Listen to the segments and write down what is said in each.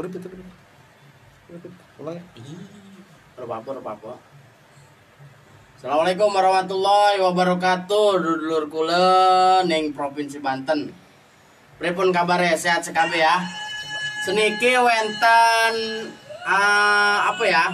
Repeat, repeat. Repeat. Ulang ya. Ih, apa Assalamualaikum warahmatullahi wabarakatuh Dulur kula ning Provinsi Banten Pripun kabare sehat sekali ya Seniki wenten ah, apa ya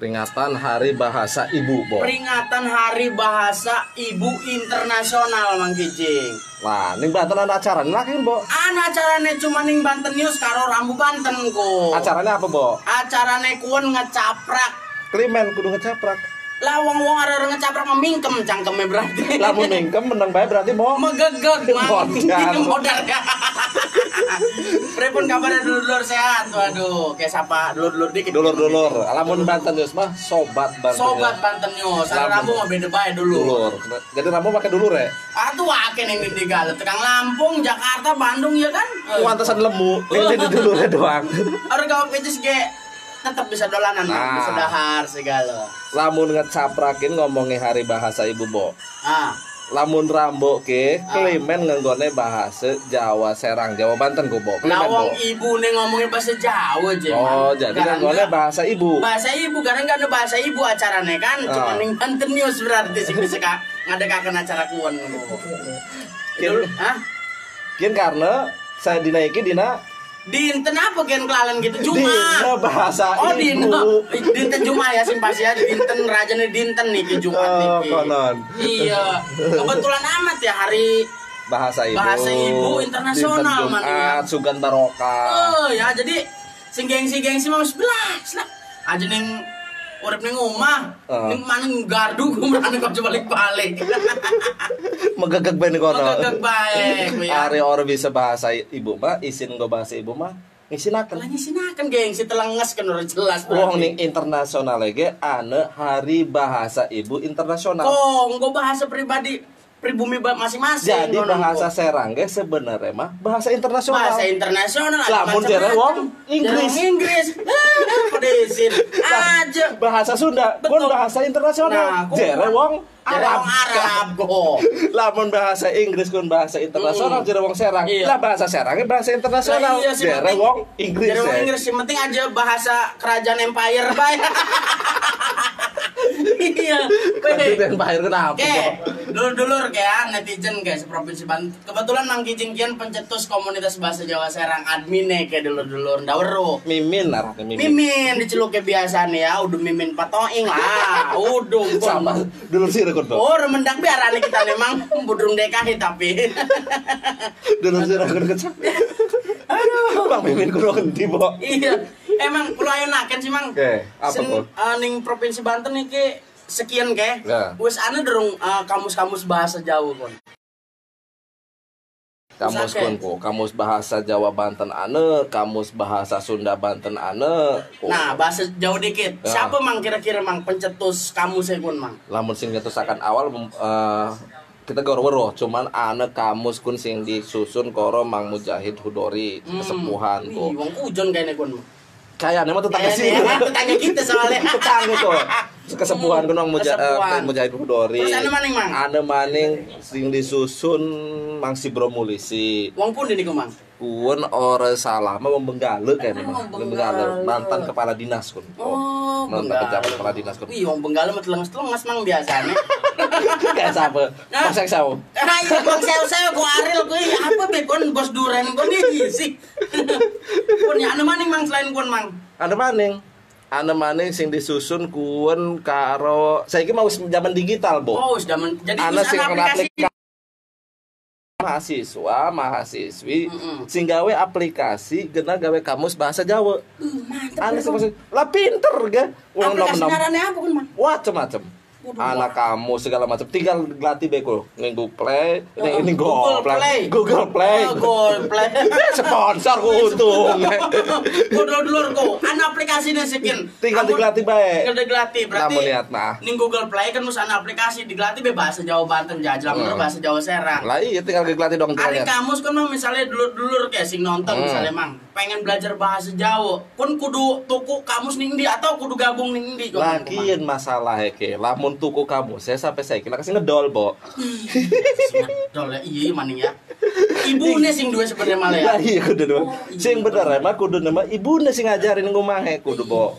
Peringatan Hari Bahasa Ibu, Bo. Peringatan Hari Bahasa Ibu Internasional Mang Kijing Wah, ini Banten ada acara lagi, Bo. Ana acarane cuma ning Banten News karo Rambu Banten ku Acaranya apa, Bo? Acarane kuon ngecaprak Klimen kudu ngecaprak. Lah wong wong ada orang ngecaprak memingkem cangkemnya berarti Lamun mingkem menang bae berarti, Bo. megegeg mang Modar. Pripun kabarnya dulur-dulur sehat waduh kayak siapa dulur-dulur dikit Dulur-dulur, lamun Banten News mah sobat Banten. sobat Banten News ada. Lampung mah beda bae dulu Dulur. Jadi kamu pakai dulur ya? Atuh akeh ning di Galuh tekan Lampung Jakarta Bandung ya kan Kuantasan lemu, ini di dulurnya doang. Orang gawe pecis ge tetap bisa dolanan. Nah. bisa dahar segala Lamun ngecaprakin ngomongin Hari Bahasa Ibu, Bo. ah Lamun Rambo ke, Ah. klimen ngenggone bahasa Jawa Serang, Jawa Banten ku, Bo. Klimen, Lah wong Bo. ibu nih ngomongin bahasa Jawa aja. Oh, Mang. jadi ngenggone bahasa Ibu. bahasa ibu karena nggak ada bahasa ibu acaranya kan cuma Ah. ning Banten News berarti sih bisa kak ngadekakan acara kuon Dulu, hah? Kian karena saya dinaiki dina Dinten apa kian kelalen gitu? dina Juma. bahasa Oh, Ibu. dina. Dinten Juma ya simpas ya. Dinten rajane dinten nih Jumat Oh, nih. konon. Iya. Kebetulan amat ya hari Bahasa Ibu. Bahasa Ibu internasional, Jumat, ya. Sugan Barokah. Oh ya jadi sing gengsi-gengsi mau sebelah lah. Aja ning urip ning omah, Ah. ning mana gardu kumrane kok balik-balik. Megegeg ben kono. Megegeg baik, ya. Are orang bisa bahasa Ibu mah, isin go bahasa Ibu mah ngisinakeun. Lah nyisinakan gengsi telenges kan udah jelas. Wong ning internasional lagi ane Hari Bahasa Ibu Internasional. Kok nggo bahasa pribadi pribumi masing-masing. Jadi bahasa. Serang ge sebenarnya mah bahasa internasional. bahasa internasional Lamun jere wong Inggris. Inggris. Pedesin aja. bahasa Sunda pun bahasa internasional. Nah, Jere wong Arab. Arab kok. Lamun bahasa Inggris kun bahasa internasional jere wong Serang. Iya. Lah bahasa Serangnya bahasa internasional. Lah iya, Jere wong Inggris. Jere wong ya. Inggris yang penting aja bahasa kerajaan empire bae. iya. Yang bahir kenapa? Oke, kok? dulur-dulur kayak netizen guys provinsi Banten. Kebetulan Mang Kijing kian pencetus komunitas bahasa Jawa Serang adminnya kayak dulur-dulur ndawero. Mimin lah mimin. Mimin diceluknya biasa nih ya, udah mimin patoing lah, udah Sama dulu sih rekod. Oh, remendak biar kita memang budrung DKI tapi. Dulu sih rekod kecap. Aduh, Bang Mimin kudu henti, Bo. iya, emang kulo ayo naken sih mang. Oke, apa, Bo? eh, ning provinsi Banten nih ke sekian ke. Ya. Wes aneh dorong eh, kamus-kamus bahasa Jawa kon. Kamus kun po, kamus bahasa Jawa Banten ane, kamus bahasa Sunda Banten ane. po. Nah, bahasa Jawa dikit. Ya. Siapa mang kira-kira mang pencetus kamusnya kun mang? lamun sing ngetusakan awal eh, kita goro-goro cuman ane kamus kun sing disusun koro Mang Mujahid Hudori kesepuhan Wih, ko wong kujon kayaknya kun. kayaknya mah tetangga sih tetangga kita soalnya. tetangga kok kesepuhan kun Mang Muja- eh, Kesepuhan. Mujahid Hudori Terus ane maning, Mang? ane maning sing disusun Mang Sibro Mulisi Wong pun ini ku mang. Kun ora Oh, mah Benggale. membenggale mantan kepala dinas kun Oh, mantan pejabat kepala dinas kun Wih, wong Benggala mah telenges-telenges mang biasanya. kayak siapa Nah. Pasek sawo Ah, iya, bang saya ku Aril ku iya, apa be kon bos duren kon nih sih. Kon ya anu maning mang selain kon mang. Ada maning. Ada maning sing disusun kuen karo saiki mau zaman digital, Bo. Oh, men jadi bisa sing aplikasi. Aplikasi mahasiswa, mahasiswi Mm-mm. sing gawe aplikasi gena gawe kamus bahasa Jawa. Uh, mantap. Ana ya, lah pinter ga. Wong Aplikasi nom-nom. ngarannya apa kon mang? Macem-macem. Anak kamu segala macam tinggal gelatih beko minggu play ini ini Google Play. Google Play Oh, Google Play. sponsor ku untung Kudu dulur ku, ana aplikasinya sekian. tinggal digelatih bae Tinggal digelatih berarti. Namun lihat mah Ning Google Play kan mesti ana aplikasi digelatih be bahasa Jawa Banten jajal Hmm. bahasa Jawa Serang. lah iya tinggal digelatih dong ternyata. kamus kan misalnya dulur-dulur kayak sing nonton Hmm. misalnya mang pengen belajar bahasa Jawa pun kudu tuku kamus ning ndi atau kudu gabung ning Mang? Lagian masalah ke, lamun tuku kamu, saya sampai saya kira kasih ngedol, Bo. Dol ya iya maning ya. Ibu nih sing dua sebenarnya malah ya. Lah iya kudu dua. Oh, iya. Sing bener emang kudu nama ibune sing ngajarin ngumahe kudu bo.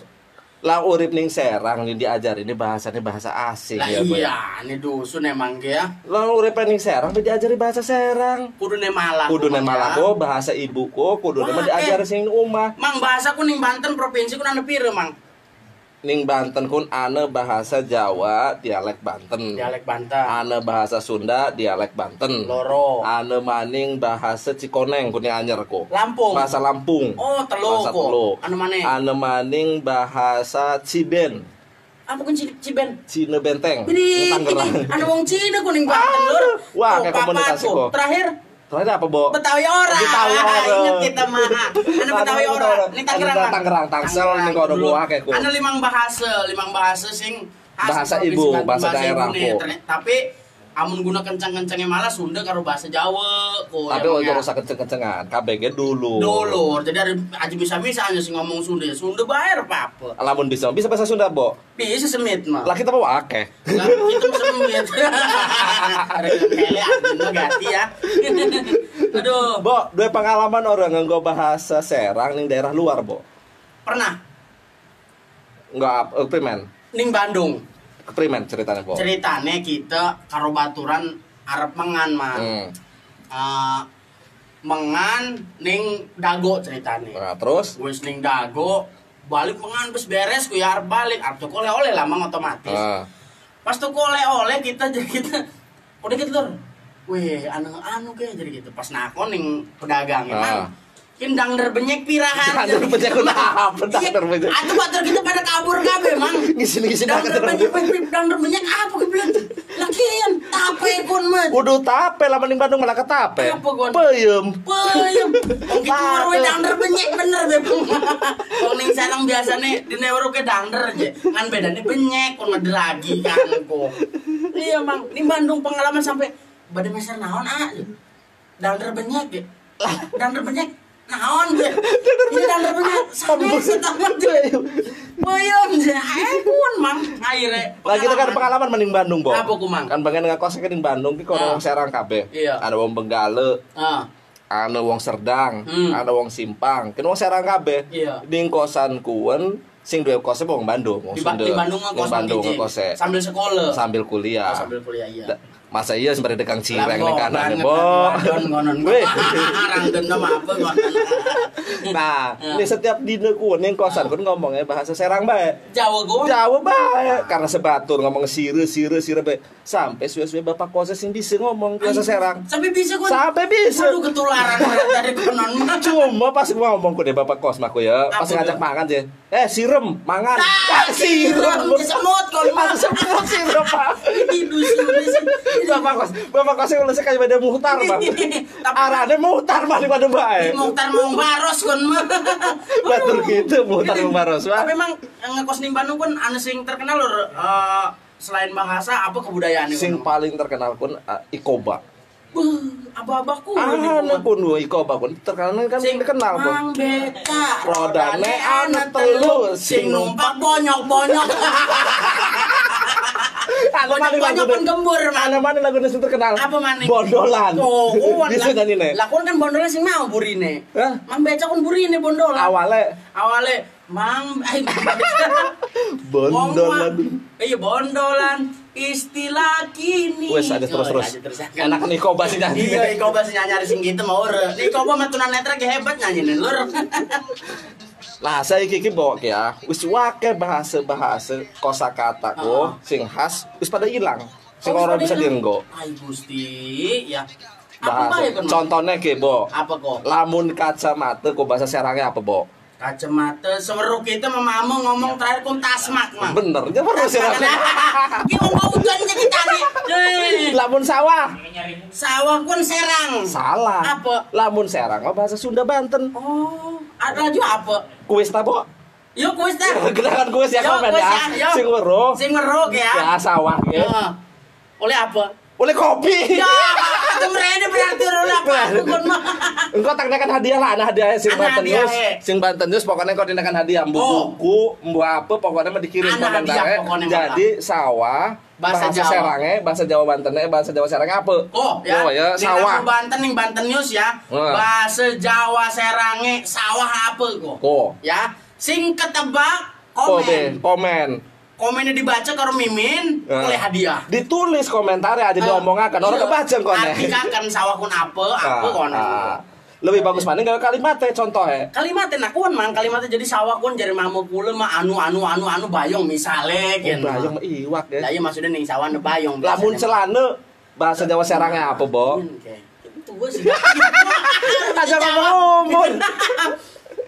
Lah urip ning Serang nih diajarin ini bahasanya bahasa asing Lah ya, ya. iya, ini dusun emang ya. Lah urip ning Serang dia diajari bahasa Serang. Kudu nih malah. Kudu malah ya. ko bahasa ibuku, kudu nama diajari eh. sing umah. Mang bahasa ku ning Banten provinsi ku nana pire, Mang? Ning Banten kun ane bahasa Jawa dialek Banten. Dialek Banten. Ane bahasa Sunda dialek Banten. Loro. Ane maning bahasa Cikoneng kun yang anyer ko. Lampung. Bahasa Lampung. Oh, telu Bahasa kok. telu. Anu maneh? Ane maning bahasa Ciben. Apa kun Ci- Ciben? Cine Benteng. Ini anu wong Cina ku ning Banten, Lur. Wah, Tuh, kayak komunikasi kok. Terakhir Terakhir apa, Bo? Betawi ora. Betawi ora. Ingat kita mah. Anu Betawi ora. Ini Tangerang. Tangerang, Tangsel, ini gua akeh ku. Anu limang bahasa, limang bahasa sing Bahasa ibu, bahasa daerah. Ternyata- Tapi amun guna kencang-kencangnya malah Sunda karo bahasa Jawa kok. Tapi emang waktu ya. usah kenceng-kencengan, KBG dulu. Dulu, jadi ada aja bisa-bisa aja sih ngomong Sunda. Sunda bayar apa-apa. Lamun bisa, bisa bahasa Sunda, Bo. Bisa semit mah. Lah kita bawa akeh. Lah, itu semit. Kele anjing ganti ya. Aduh, Bo, dua pengalaman orang nganggo bahasa Serang ning daerah luar, Bo. pernah Enggak, eh, primen. ning Bandung. Keprimen ceritanya, Bo. Ceritane kita karo baturan arep mengan mah. Hmm. Eh, mengan ning dago ceritane. Nah, terus Wis ning dago balik mengan terus beres ku ya arep balik arep tuku oleh-oleh lah mang otomatis. ah, Pas tuku oleh-oleh kita jadi kita udah gitu. Weh, anu anu kayak jadi gitu. Pas nakon ning pedagang Ah. emang Kin dangder benyek pirahan. Dangder benyek ku apa, dangder benyek? Atuh batur kita pada kabur kabeh, Mang. Ngisi-ngisi Dangder dangder benyek benyek dangder benyek apa gue bilang? Lakian tape kun mah. Kudu tape lah mending Bandung malah ketape. Apa, Gon? Peyem. Peyem. Wong gitu Tape. we dangder benyek bener be. Wong ning sarang biasane di neuro ke dangder je. Kan bedane benyek kun lagi kan kok. Iya, Mang. Di Bandung pengalaman sampai badai meser naon ah. Dangder benyek. Lah, dangder benyek naon setamat je. Peyem je. Eh kun, Mang. Aire. Lah kita kan pengalaman mending Bandung, Bo. Apa ku, Mang? Kan bagian ngakos ning Bandung ki kono Ah. wong Serang kabeh. Iya. Ada wong Benggale, Ah. ada wong Serdang, Hmm. ada wong Simpang. Kan wong Serang kabeh. Iya. Ning kosan kuwen sing duwe kosnya wong Bandung, wong Di, di Bandung ngekos Bandung ngekosnya. sambil sekolah. Sambil kuliah. Oh, sambil kuliah iya. Masa iya seperti dekang cireng ning kanan, Bo. Nah, ini setiap dina ku ning kosan kun ngomongnya bahasa Serang bae. Jawa gue. Jawa bae karena sebatur ngomong sire sire sire bae. Sampai suwe-suwe bapak kosnya sing bisa ngomong bahasa Serang. Sampai bisa gue. Sampai bisa. Aduh ketularan dari konon. Cuma pas gua ngomong ku deh bapak kos mah ku ya, pas ngajak makan je. Eh, sirem, mangan. Ah, sirem. Semut kon. Semut sirem, Pak. Sih. Bapak kos, bapak kosnya udah sekali pada muhtar, Bang. Arane muhtar di pada bae. Muhtar mau baros mah. Batur gitu muhtar baros, Pak. Tapi emang ngekos ning Bandung kan anu sing terkenal lur eh, selain bahasa apa kebudayaan Sing paling terkenal pun uh, Ikoba. Abah-abahku. Ah, pun gua Ikoba pun terkenal kan sing dikenal pun. Mang beta. Rodane ana telu, sing numpak bonyok-bonyok. Ada mana lagu pun gembur Ada man mana lagu yang terkenal? apa maning Bondolan. oh oh Bisa nyanyi nih. lakon kan bondolan sing mau burine. Hah? mang beca kan burine bondolan. Awalnya awale mang Mang bondolan. Iya bondolan istilah kini Wes ada terus Oh, terus. ada terus. Enak nih Ikoba sih nyanyi. Iya, Iko bahasa nyanyi sing gitu mau ore. Iko mah tunan netra ge hebat nyanyi lur. Lah saya kiki bawa ya, wis wake bahasa bahasa kosakata ko, sing khas, wis pada hilang. Sing Oh, orang bisa dienggo. Ay Gusti, ya. Bahasa. ya? Contohnya ke bo, Apa kok? lamun kacamata ko bahasa serangnya apa bo? Kacamata semeru kita mamamu ngomong terakhir kun tasmak mah. Bener, ya perlu serangnya. Ki wong mau udan jadi. Eh, Lamun sawah, Sawah kun serang. salah. Apa? Lamun serang, oh bahasa Sunda Banten. Oh, ada lagi apa? Kuis ta bo? Yuk kuis dah. Gerakan kuis ya komen ya. ya. Sing weruh. Sing ya. Ya sawah. Ya. Oleh apa? Oleh kopi. Ya, Kemarin berarti kon mah. Engkau tak nekan hadiah lah, ada hadiah sing Banten News, he. sing Banten News pokoknya kau dinakan hadiah, mbu Oh. buku, mbu apa pokoknya mah dikirim hadiah pokoknya. Jadi sawah, Bahasa bahasa, Jawa. Serangnya, bahasa Jawa Bantennya, bahasa Jawa Serangnya apa? Oh ya, Oh ya, sawah. aku Banten ning Banten News ya. Wah. Bahasa Jawa Serange sawah apa kok? Ko. Ya, sing ketebak Ko komen. deh, komen. Komennya dibaca karo Mimin Nah. oleh hadiah. Ditulis komentarnya aja diomongakan orang Iya. kebaca kok Artikakan sawah kun apa, apa Ah, kon. ah. Lebih bagus mana kalau kalimatnya contohnya. Kalimatnya nakuan mang kalimatnya jadi sawah kun jadi mamu kula mah anu anu anu anu bayong misale Oh, kan. bayang mah iwak Lah ya. iya maksudnya ning sawah ne bayong. Lamun celana bahasa Jawa Serangnya apa, Bo? Itu gue sih. Aja ngomong.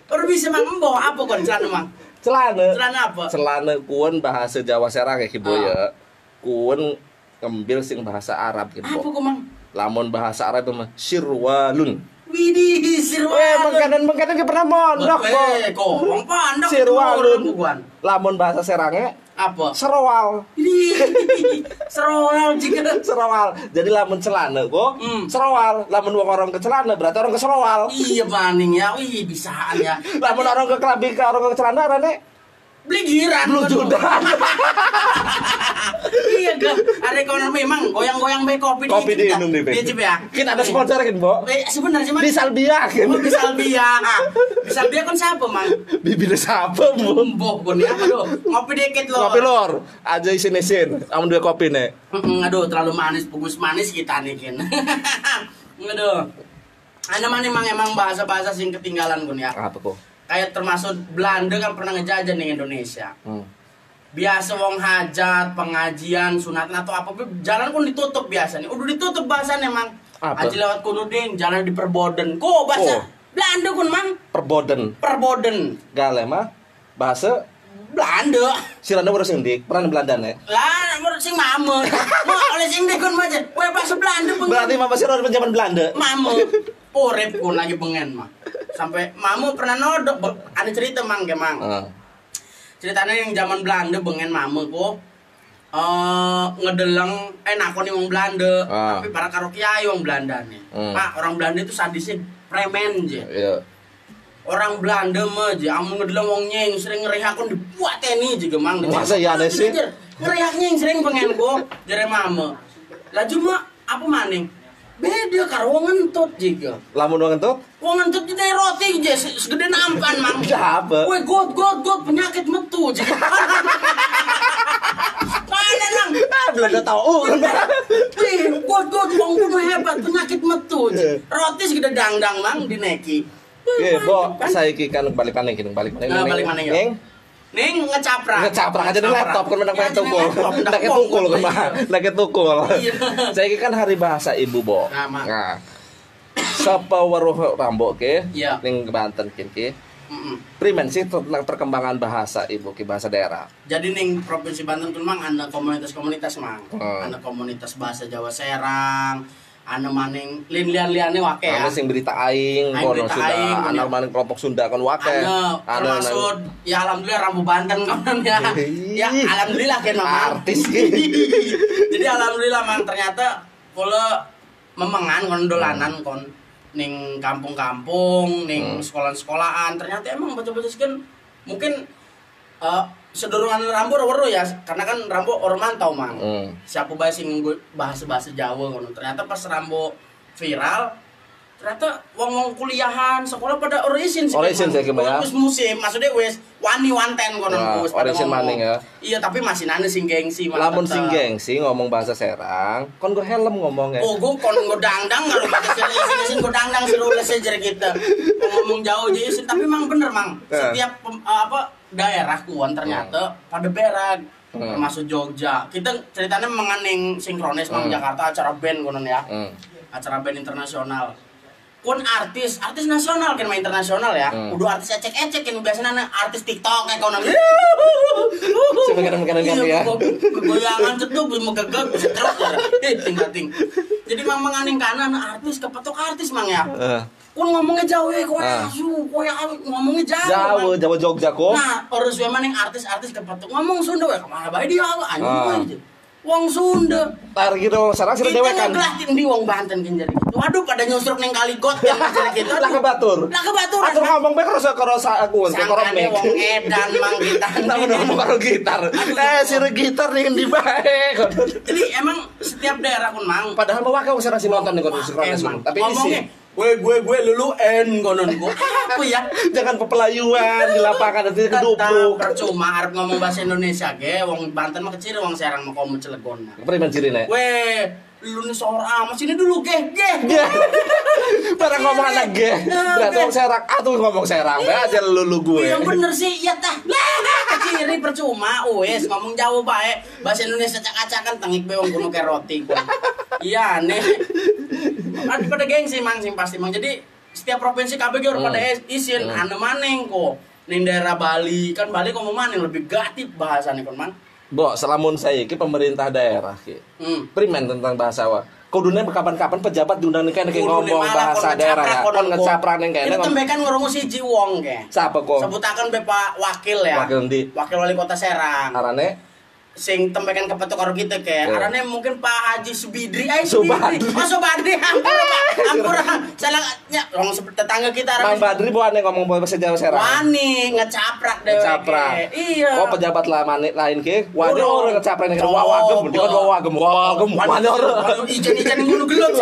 Orang bisa mang embo apa kon celana mang? Celana. Celana apa? Celana kuon bahasa Jawa Serang ya Kibo Ah. ya. Kuon ngambil sing bahasa Arab gitu. Apa kok mang? Lamun bahasa Arab mah sirwalun. Widih, sirwalun. Eh, mengkanan mengkanan gak pernah mondok. Eh, kok wong pondok. Sirwalun. itu bukan. Lamun bahasa Serangnya Apa? serowal. Serowal jika Serowal. Jadi lamun celana kok Hmm. serowal. Lamun wong orang ke celana berarti orang ke serowal. Iya maning ya, wih bisaan ya. Lamun orang ke kelambi ke orang ke celana rane Beli giran. blujudan. iya gak? Ada kono memang goyang-goyang bae kopi Kopi di diinum di Iya Cip ya. Kita ada sponsor kan, Bo? Eh sebenarnya Mang. Di Salbia kan. Oh, di Salbia. Di Salbia kan siapa, Mang? Bibir siapa, Bu? Mbok kon ya, aduh. Ngopi dikit loh. Kopi lor, aja isin isin. Amun dua kopi nih. Aduh, terlalu manis, bagus manis kita nih, Kin. aduh. Ana mana emang emang bahasa-bahasa sing ketinggalan kun ya. Apa kok? Kayak termasuk Belanda kan pernah ngejajah nih Indonesia. Hmm. biasa wong hajat pengajian sunatan atau apa jalan pun ditutup biasa nih udah ditutup bahasanya mang Apa? aja lewat kunuding jalan di perboden kok bahasa Oh. Belanda kun mang Perboden. perboden Gale mah bahasa Belanda Sirana urus sendik, pernah Belanda nih. lah menurut sing mama mau oleh sing dekon aja Wah bahasa Belanda pun Berarti mama Sirana zaman Belanda. mama urip kun lagi pengen mah sampai mama pernah nodok ada cerita mang ke mang Ah. ceritanya yang zaman Belanda bengen mama kok eh ngedeleng eh nakoni wong Belanda Ah. tapi para karo kiai wong Belanda nih Hmm. pak orang Belanda itu sadisnya premen je Iya. orang Belanda mah je amun ngedeleng wong nyeng sering ngerehakon dibuat ini juga mang Masa iya ada sih? ngerehak nyeng sering pengen kok jere mama lah cuma apa maning beda karo wong ngentut juga Lamun wong entuk Wong ngentut di roti je se- segede nampan mang. Ya, apa? Woi god god god penyakit metu je. Mana nang? Belanda tahu. Wih, god god wong kuno hebat penyakit metu je. Roti segede dangdang mang dineki. Oke, Bo, saiki kan balik mana gini, balik mana? Nah, balik mana, ya? Neng, Ning ngecaprak. ngecaprak aja di laptop kan menang pengen tukul. ndak pong, tukul kan mah. Ndak tukul. Saiki kan hari bahasa Ibu, Bo. Nah. Nah. Sapa weruh rambok ke? Iya. Ning Banten kin ki. Mm-mm. Primen sih tentang perkembangan bahasa Ibu ki bahasa daerah. Jadi ning provinsi Banten tuh mang ada komunitas-komunitas mang. Hmm. Ada komunitas bahasa Jawa Serang, ana maning lin-lian-liane wake ya. Ana sing berita aing, kono berita Sunda, aing, anak punya. maning kelompok Sunda kan wake. Ana termasuk ya alhamdulillah Rambu Banten kawan ya. Ya alhamdulillah kan. Artis. Jadi alhamdulillah Mang ternyata kula memengan kon dolanan kon ning kampung-kampung, ning Hmm. sekolah-sekolahan. Ternyata emang baca-baca mungkin eh sedurungan Rambo weru ya karena kan Rambo orang mantau Mang. Hmm. Siapa bahasa sing bahasa bahasa Jawa ngono. Ternyata pas Rambo viral ternyata wong wong kuliahan sekolah pada orisin sih Orisin ya. Wis musim maksudnya wis wani wanten kono Nah, pada orisin ngomong. maning ya. Iya tapi masih nane sing gengsi Lamun sing gengsi ngomong bahasa Serang, kon gue helm ngomongnya. Oh, gue kon gue dangdang ngaruh pada sini sini sini gue dangdang seru les aja kita ngomong jauh jadi sih tapi mang bener mang Eh. setiap apa daerah kuan ternyata pada berak Hmm. termasuk Jogja kita ceritanya menganing sinkronis Hmm. Jakarta acara band konon ya Hmm. acara band internasional kun artis artis nasional kan main internasional ya Hmm. udah artis ecek ecek kan biasanya artis TikTok kayak konon Coba kadang-kadang ganti ya. goyangan cetuk mau gegek bisa terus ya eh tinggal ting jadi mang menganing kanan artis kepetok artis mang ya Eh, kun ngomongnya jauh ya kau Ah. asu kau yang ngomongnya jauh Mang. Jawa Jogja kok. nah harus yang maning artis-artis kepetok ngomong Sunda ya ke mana baik dia anjing Ah. aja Wong Sunda. tar gitu wong Serang sih Kita dewekan ngegelatin di Wong Banten kan jadi gitu. Waduh pada nyusruk ning kali got yang jadi gitu. lah ke batur Lah kebatur. atur ngomong bae karo karo aku karo Sangkane mek wong edan mang kita. Tahu ngomong karo gitar. Eh, si gitar nih di bae. Jadi emang setiap daerah pun mang Padahal mau wakil Serang sih nonton nih kon Tapi isi gue gue gue lulu en konon gue apa ya jangan pepelayuan di lapangan nanti Tetap kedupuk. percuma harus ngomong bahasa Indonesia ge wong Banten mah kecil wong Serang mah komo Cilegon mah. Apa ciri nek? Lu nih seorang amat sini dulu ge ge. Para ngomong anak ge. Berarti ngomong serang, atuh ngomong serang. Bae aja lulu gue. Yang bener sih, iya tah. Keciri percuma, wes ngomong Jawa bae. Bahasa Indonesia cak-cakan tengik be wong kuno kayak roti. Iya aneh. Ada pada gengsi mang sih pasti mang. Jadi setiap provinsi KB ge Hmm. pada isin Hmm. ane maneng kok. Ning daerah Bali kan Bali mau maneng lebih gatip bahasanya kon mang. Bo, selamun saya ki pemerintah daerah ki. Hmm. Primen tentang bahasa wa. Kudune kapan-kapan pejabat diundang nih kayak ngomong bahasa daerah ya. Kon kon ngecaprak nih Ini kayaknya ngomong. tembekan ngurungu siji wong ke. Siapa kok? Sebutakan be Pak Wakil ya. Wakil ndi? Wakil Wali Kota Serang. Arane sing tembekan kepetuk karo kita ke Ya. arane mungkin Pak Haji Subidri ay Subadri. Subidri oh Subadri ampun Pak ampun salah nya wong seperti tetangga kita arane Badri buane ngomong bahasa Jawa serang. wani ngecaprak dewe Ngecaprak. ke. iya Oh pejabat lah mane lain ke. Wani orang ngecaprak nih Coba. wah wagem, dia kan wah wagem, wah wagem, wani orang. ijen-ijen ngunu gelut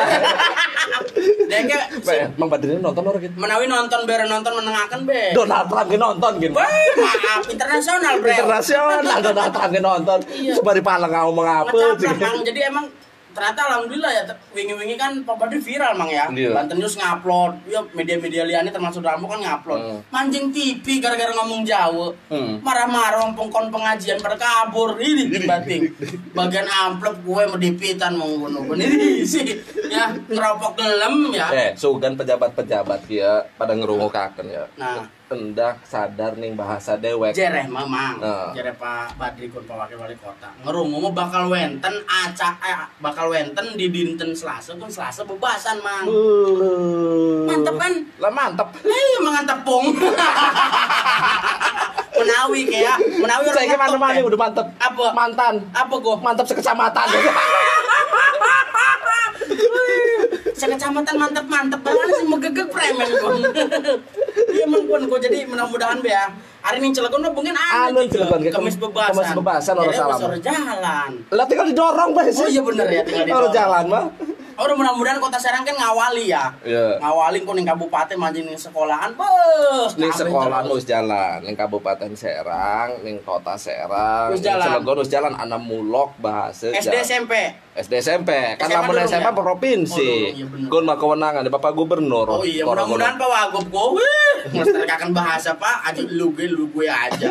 Deke Bae, Mang Badri nonton orang gitu. menawi nonton bare nonton menengaken be Donald Trump nonton gitu. Wah, maaf internasional bre Internasional Donald Trump nonton. Iya. Di Palang ngomong apa Ngecaprak, sih. Mang. Jadi emang ternyata alhamdulillah ya wingi-wingi kan Pak Badri viral mang ya. Iya. Banten News ngupload, ya media-media liane termasuk Dramo kan ngupload. Hmm. Manjing TV gara-gara ngomong Jawa. Hmm. Marah-marah pengkon pengajian pada kabur ini bating. Bagian amplop gue mau dipitan mau ngono ini sih. Ya, ngeropok gelem ya. Eh, sugan pejabat-pejabat ya pada ngerungukaken ya. Nah. Hendak sadar nih bahasa dewek. Jereh mamang, Nah. jereh Pak Badri kun Pak Wakil Wali Kota. Ngerungu bakal wenten acak eh, bakal wenten di dinten Selasa kun Selasa bebasan mang. Uh. Mantep kan? Lah mantep. Iya mangan tepung. Menawi kayak menawi orang Saya ngetok, mana-mana kayak. udah mantep. Apa? Mantan. Apa gua? Mantep sekecamatan. Sekecamatan mantep-mantep banget sih megegek premen gua. Iya gua gua jadi mudah-mudahan be ya. Hari ini Cilegon mah mungkin Anu, juga. Cilegon, kayak Kemis bebasan. kemis bebasan, orang salam. orang jalan. Lah tinggal didorong Pak. Oh iya bener ya tinggal di Kalau jalan mah. Udah mudah-mudahan kota Serang kan ngawali ya. Iya. Ngawalin kuning kabupaten manjing ning sekolahan. Beuh, Ning kabeh sekolah terus. jalan, ning Kabupaten Serang, ning Kota Serang, ning. Cilegon nus jalan ana mulok bahasa SD. SMP. SD SMP kan lamun SMA ya? provinsi. Oh, iya. Gun mah kewenangan di Bapak Gubernur. Oh iya, mudah-mudahan Pak Wagub gue, melestarikan bahasa Pak, aja lu gue, lu gue aja.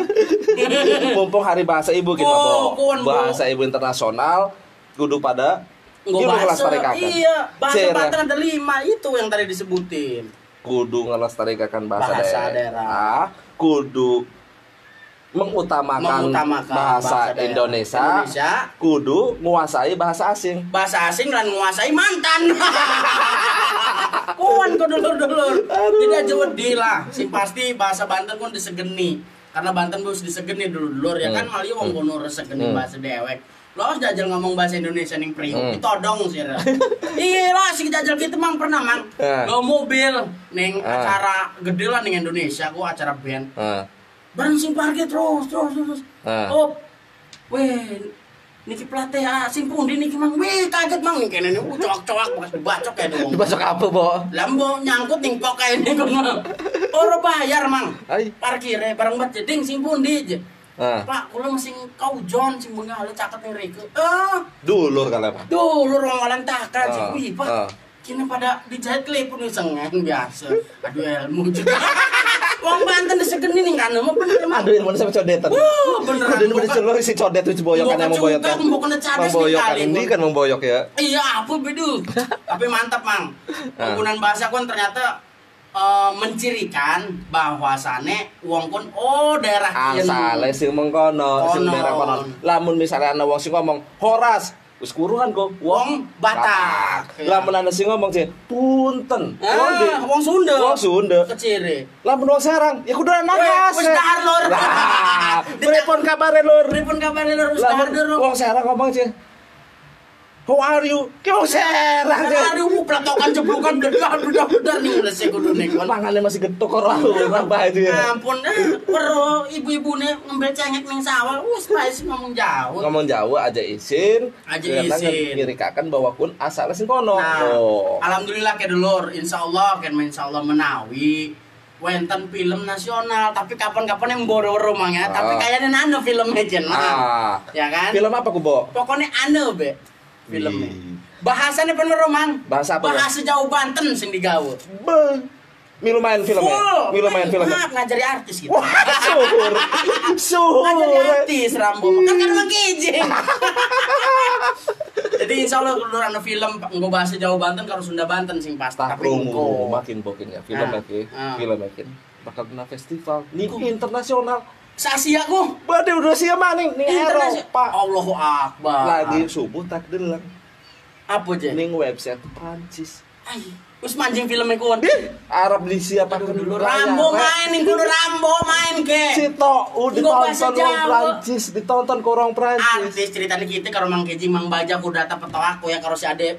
mumpung hari bahasa ibu kita Oh, Bo. bahasa ibu internasional kudu pada kudu bahasa, iya, bahasa. Banten ada lima itu yang tadi disebutin. kudu ngelestarikakan bahasa, Bahasa daerah. daerah. kudu mengutamakan, Mengutamakan bahasa, daerah. Indonesia, Indonesia. kudu menguasai bahasa asing Bahasa asing dan menguasai mantan. Kuan kok dulur-dulur. Jadi aja wedi lah. Sing pasti bahasa Banten pun disegeni. Karena Banten harus disegeni dulur-dulur ya kan Hmm. malah wong kono resegeni Hmm. bahasa dewek. Lo harus jajal ngomong bahasa Indonesia ning priuk, Hmm. ditodong sih. Iya lah sih jajal gitu mang pernah mang. Lo mobil ning Eh. acara gede lah ning Indonesia, gua acara band. Bareng sing parkir terus terus terus. Eh. Oh. Weh, niki plate ah sing pundi niki mang. Weh, kaget mang kene nih cowok-cowok bekas dibacok kayak dong. dibacok apa bo Lambo nyangkut ning pok ini kono. Ora bayar mang. Ay. Parkirnya bareng bat jeding sing pundi je. nah, Pak, kula mesin kau John sing bengal caket ning reke. Ah, dulur kalau apa dulu orang takan sing Ah, wih, Pak. Kini pada dijahit klipun nih sengen biasa. Aduh ilmu juga. Wong Banten disegeni nih kan, mau bener emang. aduh ini mana sampai codetan Wah, beneran. Aduh, ini mana celur si codet itu boyokan Bukan yang memboyok juga, bukan cadas memboyok nih kali, ini Bu. kan memboyok ya Iya, apa bedu. Tapi mantap, Mang. Ah. Penggunaan bahasa kon ternyata eh, mencirikan bahwasane wong kon oh daerah asale sing mengkono sing daerah kono lamun misalnya ana wong sing ngomong horas wis kuruhan kok Wong Batak. lamun ana sing ngomong sih punten wong di Ah, wong Sunda. wong Sunda Keciri. lamun wong Serang ya kudu ngas wis dahar, Lur. lah pripun kabare lur Pripun kabare lur wis dahar, Lur? wong Serang ngomong sih How are you? Wong Serang. Aduh, mu pelatokan jeblukan bedah bedah nih mulai saya kudu nih kon. Mangannya masih getuk kok lalu apa itu ya. Ampun, perlu ibu-ibu nih ngambil cengek ning sawah, wis sih ngomong jauh. Ngomong Jawa aja izin. Aja Ternyata izin. Ngirikakan bahwa kun asal sing kono. Nah, Oh. alhamdulillah ke dulur, insya Allah kan insya Allah menawi wenten film nasional tapi kapan-kapan yang boro-boro mang ya tapi Ah. kayaknya nano filmnya jen mang. Ah. ya kan Film apa ku, Bo? pokoknya ane be filmnya bahasanya bener mang Bahasa apa, Bo? bahasa jauh Banten sing digawe Be. Milu main filmnya. full Milu main filmnya. maaf ngajari artis gitu Wah, suhur. Suhur. ngajari artis Rambo kan kan emang kijing jadi insya Allah kalau ada film nggak bahasa Jawa Banten kalau Sunda Banten sing pasti tapi makin bokin ya film Ah. lagi. Ah. Film makin bakal kena festival nih Ku. internasional. Sasia ku Bade udah siap maning nih Internasional. Eropa. Allahu Akbar. Lagi subuh tak delang. apa aja? Ning website Prancis. Ay, Wis manjing filmnya kuan. Arab disiapakan Dulu dulu Rambo main, ning kudu Rambo main ke. Cito, udah ditonton orang. Prancis, ditonton ke orang Prancis. Artis ceritanya kita kalau Mang Keji Mang Baja ku data peto aku ya kalau si Ade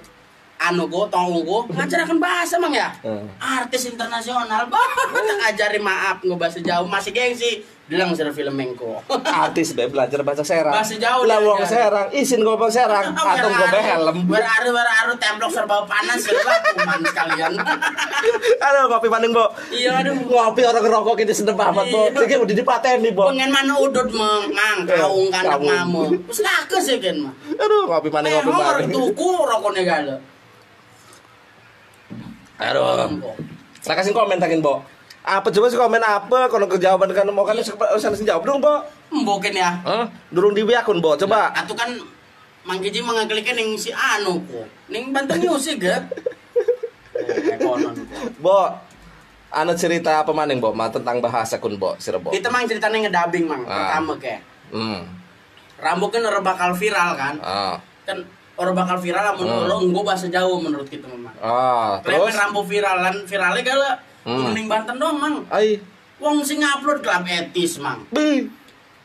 anu go tong go ngajarakan bahasa mang ya. Hmm. Artis internasional banget ngajari maaf nggak bahasa jauh masih gengsi bilang sih film mengko. Artis be belajar bahasa serang. Bahasa Jawa Lah wong serang, isin ngomong serang, atau gue be helm. Beraru beraru templok serba panas serba kuman sekalian. Aduh, ngopi maning, Bo. Iya aduh. Ngopi orang ngerokok ini sedep amat, Bo. Iya. Iki udah dipateni, Bo. Pengen mana udut mengang kaung kandak Kaung. mamu. Wis laku sih kan mah. Aduh, ngopi maning, Eh, ngopi mau maning. tuku rokoknya gala. Aduh. Kasih komen takin, Bo. Apa coba sih komen apa? Kalau kejawaban kan mau kan usah sih jawab dong, Bo. Mboken ya. Hah? Durung di akun, Bo. Coba. Atuh kan Mang Kiji ning si anu ko. Ning Banten Music ga. Eh, konon ko. Bo. Anu cerita apa maning, Bo? Ma tentang bahasa kun, Bo. Sira, Bo. Kita mang ceritanya ngedabing mang Ah. pertama ke. Hmm. Rambo kan orang bakal viral kan. Ah. Kan orang bakal viral lamun Hmm. lo enggo bahasa Jawa menurut kita memang. Ah, Terus Rambo viralan viralnya gala. Hmm. Ning Banten dong mang. ai Wong sing ngupload klub etis mang. bi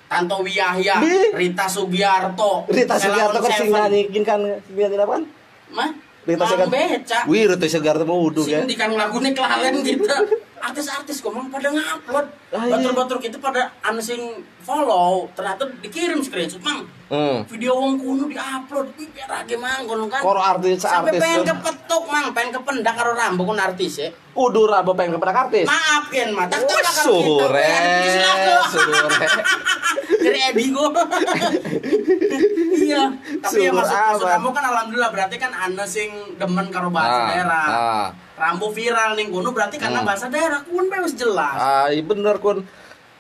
Tanto Wiyahya, Bi. Rita Sugiarto, Rita Sugiarto kan sing nyanyiin kan biar apa kan? Mah? Rita Sugiarto. Wih, Rita Sugiarto mau wudhu ya. Sing di kan lagunya kelalen gitu. Artis-artis kok mang pada ngupload. Ah, iya. Batur-batur kita pada anu sing follow, ternyata dikirim screenshot mang. Hmm. Video wong kuno diupload, lagi mang kono kan. Koro artis Sampai artis pengen kepetuk mang, pengen kependak karo Rambo kun artis ya. Udah rabo pengen kepada artis. Maaf kan, mah. Tak bakal sore, sore. Dari Edi gua. iya, tapi ya maksud, maksud kamu kan alhamdulillah berarti kan sing demen karo bahasa Ah, daerah. ah. Rambo viral ning kuno berarti karena Hmm. bahasa daerah kun wis jelas. Ah, iya bener kun.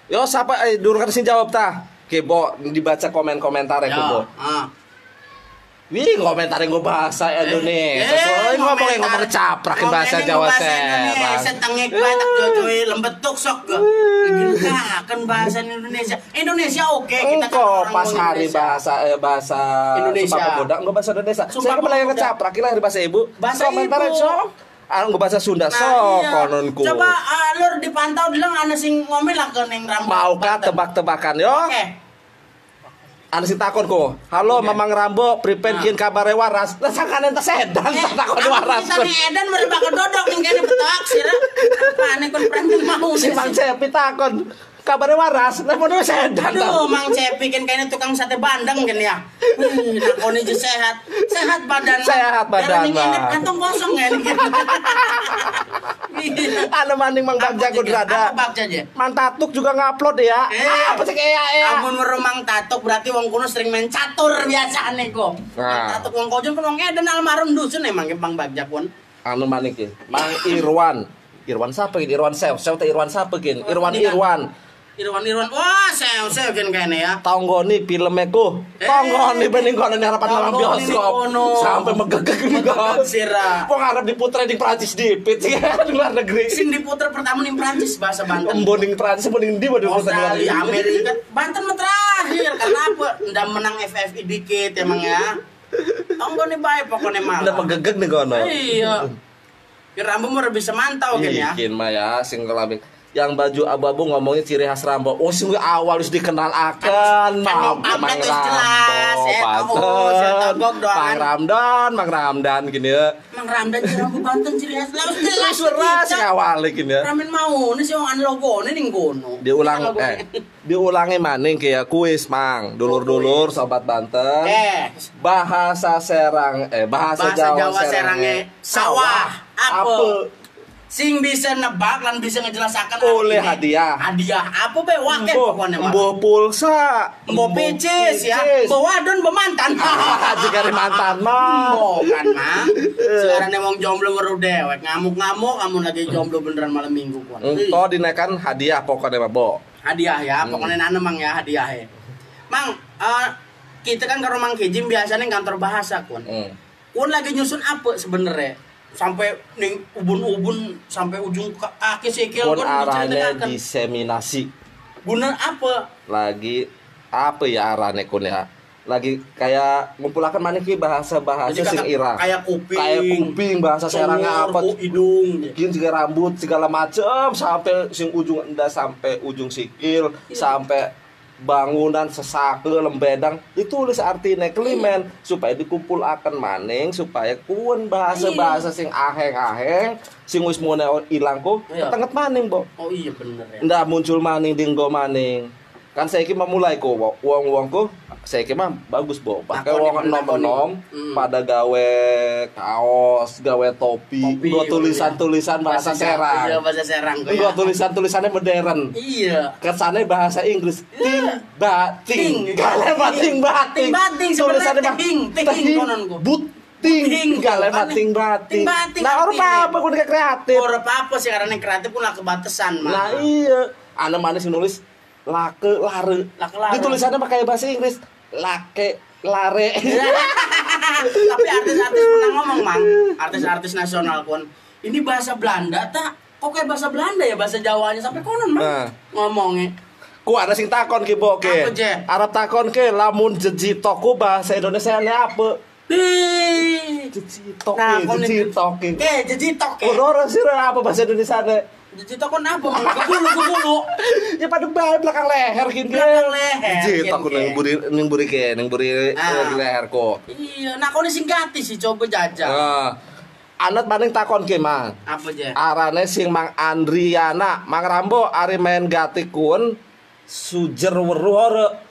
Yo siapa eh durung kan sing jawab ta. Oke, Bo, dibaca komen-komentar ya, Bo. ah. Wih, komentar yang gue bahasa Indonesia. Soalnya ngomong yang ngomong caprakin bahasa Jawa serang. tengek batak cuy lembetuk sok gua. kan bahasa Indonesia. Indonesia oke kita kan pas hari Indonesia. bahasa eh, bahasa Indonesia. Sumpah Pemuda, enggak bahasa Indonesia. Sumpah Saya kecaprak, lah hari bahasa ibu. Bahasa Komentar ibu. Ah, enggak bahasa Sunda Nah, sok iya. kononku. Coba alur dipantau bilang ana sing ngomel lah ke ning rambut. Mau kah tebak-tebakan yo? Oke. Ana si takon ko. Halo Oke. Mamang Rambo, pripen Nah. kieu kabare waras. Lah sangkan ente sedan Eh, takon aku waras. ditanya Edan mereka kedodok ning kene betok sira. Apane kon pranten mau Si. Mang Cepi takon kabare waras. Lah sedan ta. Aduh, Mang Cepi kan kayaknya tukang sate bandeng kan ya. Hmm, nakoni aja sehat. Sehat badan. Mang. Sehat badan, ini Mang. kantong kosong ya. Anu maning Mang Bagja kudrada. Mang Tatuk juga ngupload ya. Eh. Apa sih kayak ya? Ampun meremang tatuk berarti wong kuno sering main catur biasane kok. Nah. Tatuk wong kojon kan wong edan almarhum dusun emang Bang Bagja pun. anu maning Mang Irwan Irwan siapa ini Irwan Sew Sew Irwan siapa kin Irwan Ini kan. Irwan Irwan Irwan wah sew sew kan kayaknya ya. Tonggoni filmnya ku Eh. Tonggoni bening kono harapan di bioskop sampai megegeg Megegeg, Sira. Wong arep diputra di Prancis dipit sih di luar negeri Sing diputer pertama nih Prancis bahasa Banten. Emboning Prancis emboning di waduh Australia, Amerika, Banten mah terakhir karena apa? Ndak menang FFI dikit emang ya. Nih baik pokoknya malah. megegeg nih kono Iya. Rambo mau bisa mantau kan ya. Bikin mah ya sing kelabing yang baju abu-abu ngomongnya ciri khas Rambo. Oh, sih awal harus dikenal akan Kan Mang pamflet wis jelas, ya, togok doang. Mang Ramdan, Mang Ramdan gini ya. Mang Ramdan Rambu Banten ciri khas lah jelas. Sing awal gini ya. Ramen mau nih sih orang logone ning kono. Diulang Logo- eh diulangi maning kayak kuis, Mang. Dulur-dulur sobat Banten. Eh, Bahasa Serang eh bahasa, Bahasa Jawa, Jawa Serangnya Serangnya sawah. Apa? Sing bisa nebak lan bisa ngejelasakan Oleh hadiah. Hadiah apa be wake Embo, pokoknya embo pulsa, Mbok picis ya, mbok wadon mbok mantan. Jika mantan mah. Mbok kan mah. Sekarang wong jomblo weru dewek, ngamuk-ngamuk kamu lagi jomblo beneran malam minggu kon. Engkau dinaikkan hadiah pokoknya mah, Bo. Hadiah ya, Hmm. pokoknya nana mang ya hadiah ya. Mang, eh, kita kan ke Mang Kijim biasanya kantor bahasa kun. Hmm. Kun lagi nyusun apa sebenarnya? Sampai ning ubun-ubun sampai ujung ka- kaki sikil Pun kun arahnya diseminasi. Guna apa? Lagi apa ya arahnya kun ya? Lagi kayak ngumpulakan mana ki bahasa-bahasa Jadi sing ira. kayak kuping, Kayak kuping bahasa serangnya sumur, apa? hidung. Bikin juga rambut segala macem sampai sing ujung endah sampai ujung sikil Iya. sampai bangunan sesake lembedang ditulis artinya kelimen Iya. supaya dikumpul akan maning supaya kun bahasa bahasa sing aheng aheng sing wis mune ilang ku Iya. maning bo Oh iya bener ya. ndak muncul maning dinggo maning kan saya kira memulai ku uang uangku saya kira bagus bo pakai uang enom nakoni. enom Hmm. pada gawe kaos gawe topi, Topi, gua oh tulisan iya. tulisan bahasa serang Iya bahasa serang kok gua ya. tulisan tulisannya modern Iya. kesannya bahasa Inggris ting bating Ting. gale bating bating Ting bating, sebenarnya ting, ting, but ting Ting, bating Ting bating nah orang artinya. apa gue kreatif Ora apa-apa sih karena yang kreatif pun lah kebatesan mah. nah iya anak manis nulis lake lare Lake lare. di tulisannya pakai bahasa Inggris lake lare Tapi artis-artis pernah ngomong, Mang. Artis-artis nasional pun. Ini bahasa Belanda tak? Kok kayak bahasa Belanda ya bahasa Jawanya sampai konon, Mang. Nah. Ngomongnya. ku ada sing takon ki bo ke? Arab takon ke lamun jejitoku bahasa Indonesia ini apa Ih. jejito Nah, jejito ki Ke, jejitok ke. orang sih apa bahasa Indonesia kon apa? Kebulu, kebulu. ya pada bae belakang leher gini Belakang leher, gini, neng buri neng buri ke neng buri Ah. leher ko Iya, nah kau singgati sih coba jajal. Nah, anak maning takon ke mang Apa aja? arane sing mang Andriana mang Rambo ari main gati kun sujer weru ora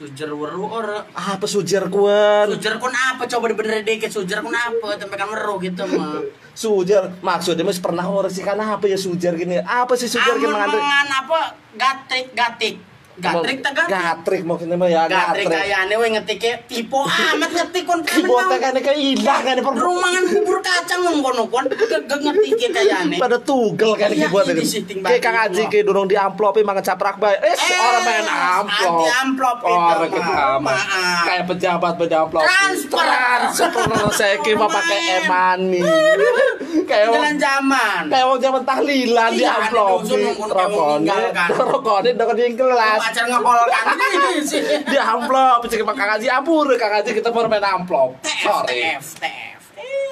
Sujer weru ora. apa sujer kun Sujer kon apa? Coba dibenerin dikit. Sujer kon apa? Tempe kan weru gitu mah. sujer maksudnya mas pernah ora sih kan apa ya sujer gini apa sih sujer gini Andri mangan apa? Gatrik, gatik. Gatrik tak gatrik. gatrik maksudnya mah ya Gatrik gatrik. kayane we ngetiknya tipe amat ngetik kon kibotnya kan kayak hilang kan per Rumangan bubur kacang wong kono kon gek ngetiknya kayane. pada tugel kan Iya, kibotnya ini kayak kang aji kayak durung di amplopi mangan caprak bae. Eh orang main amplop. anti amplop itu, kayak pejabat pejabat Transfer. transfer saya kira pakai e-money kayak Jalan zaman. kayak wong zaman tahlilan di Iya, di wong rokone rokone dengan di kelas Pacar ngehol kan ini sih. di amplop cek kang aji ampur kang aji kita main amplop sorry TF, TF.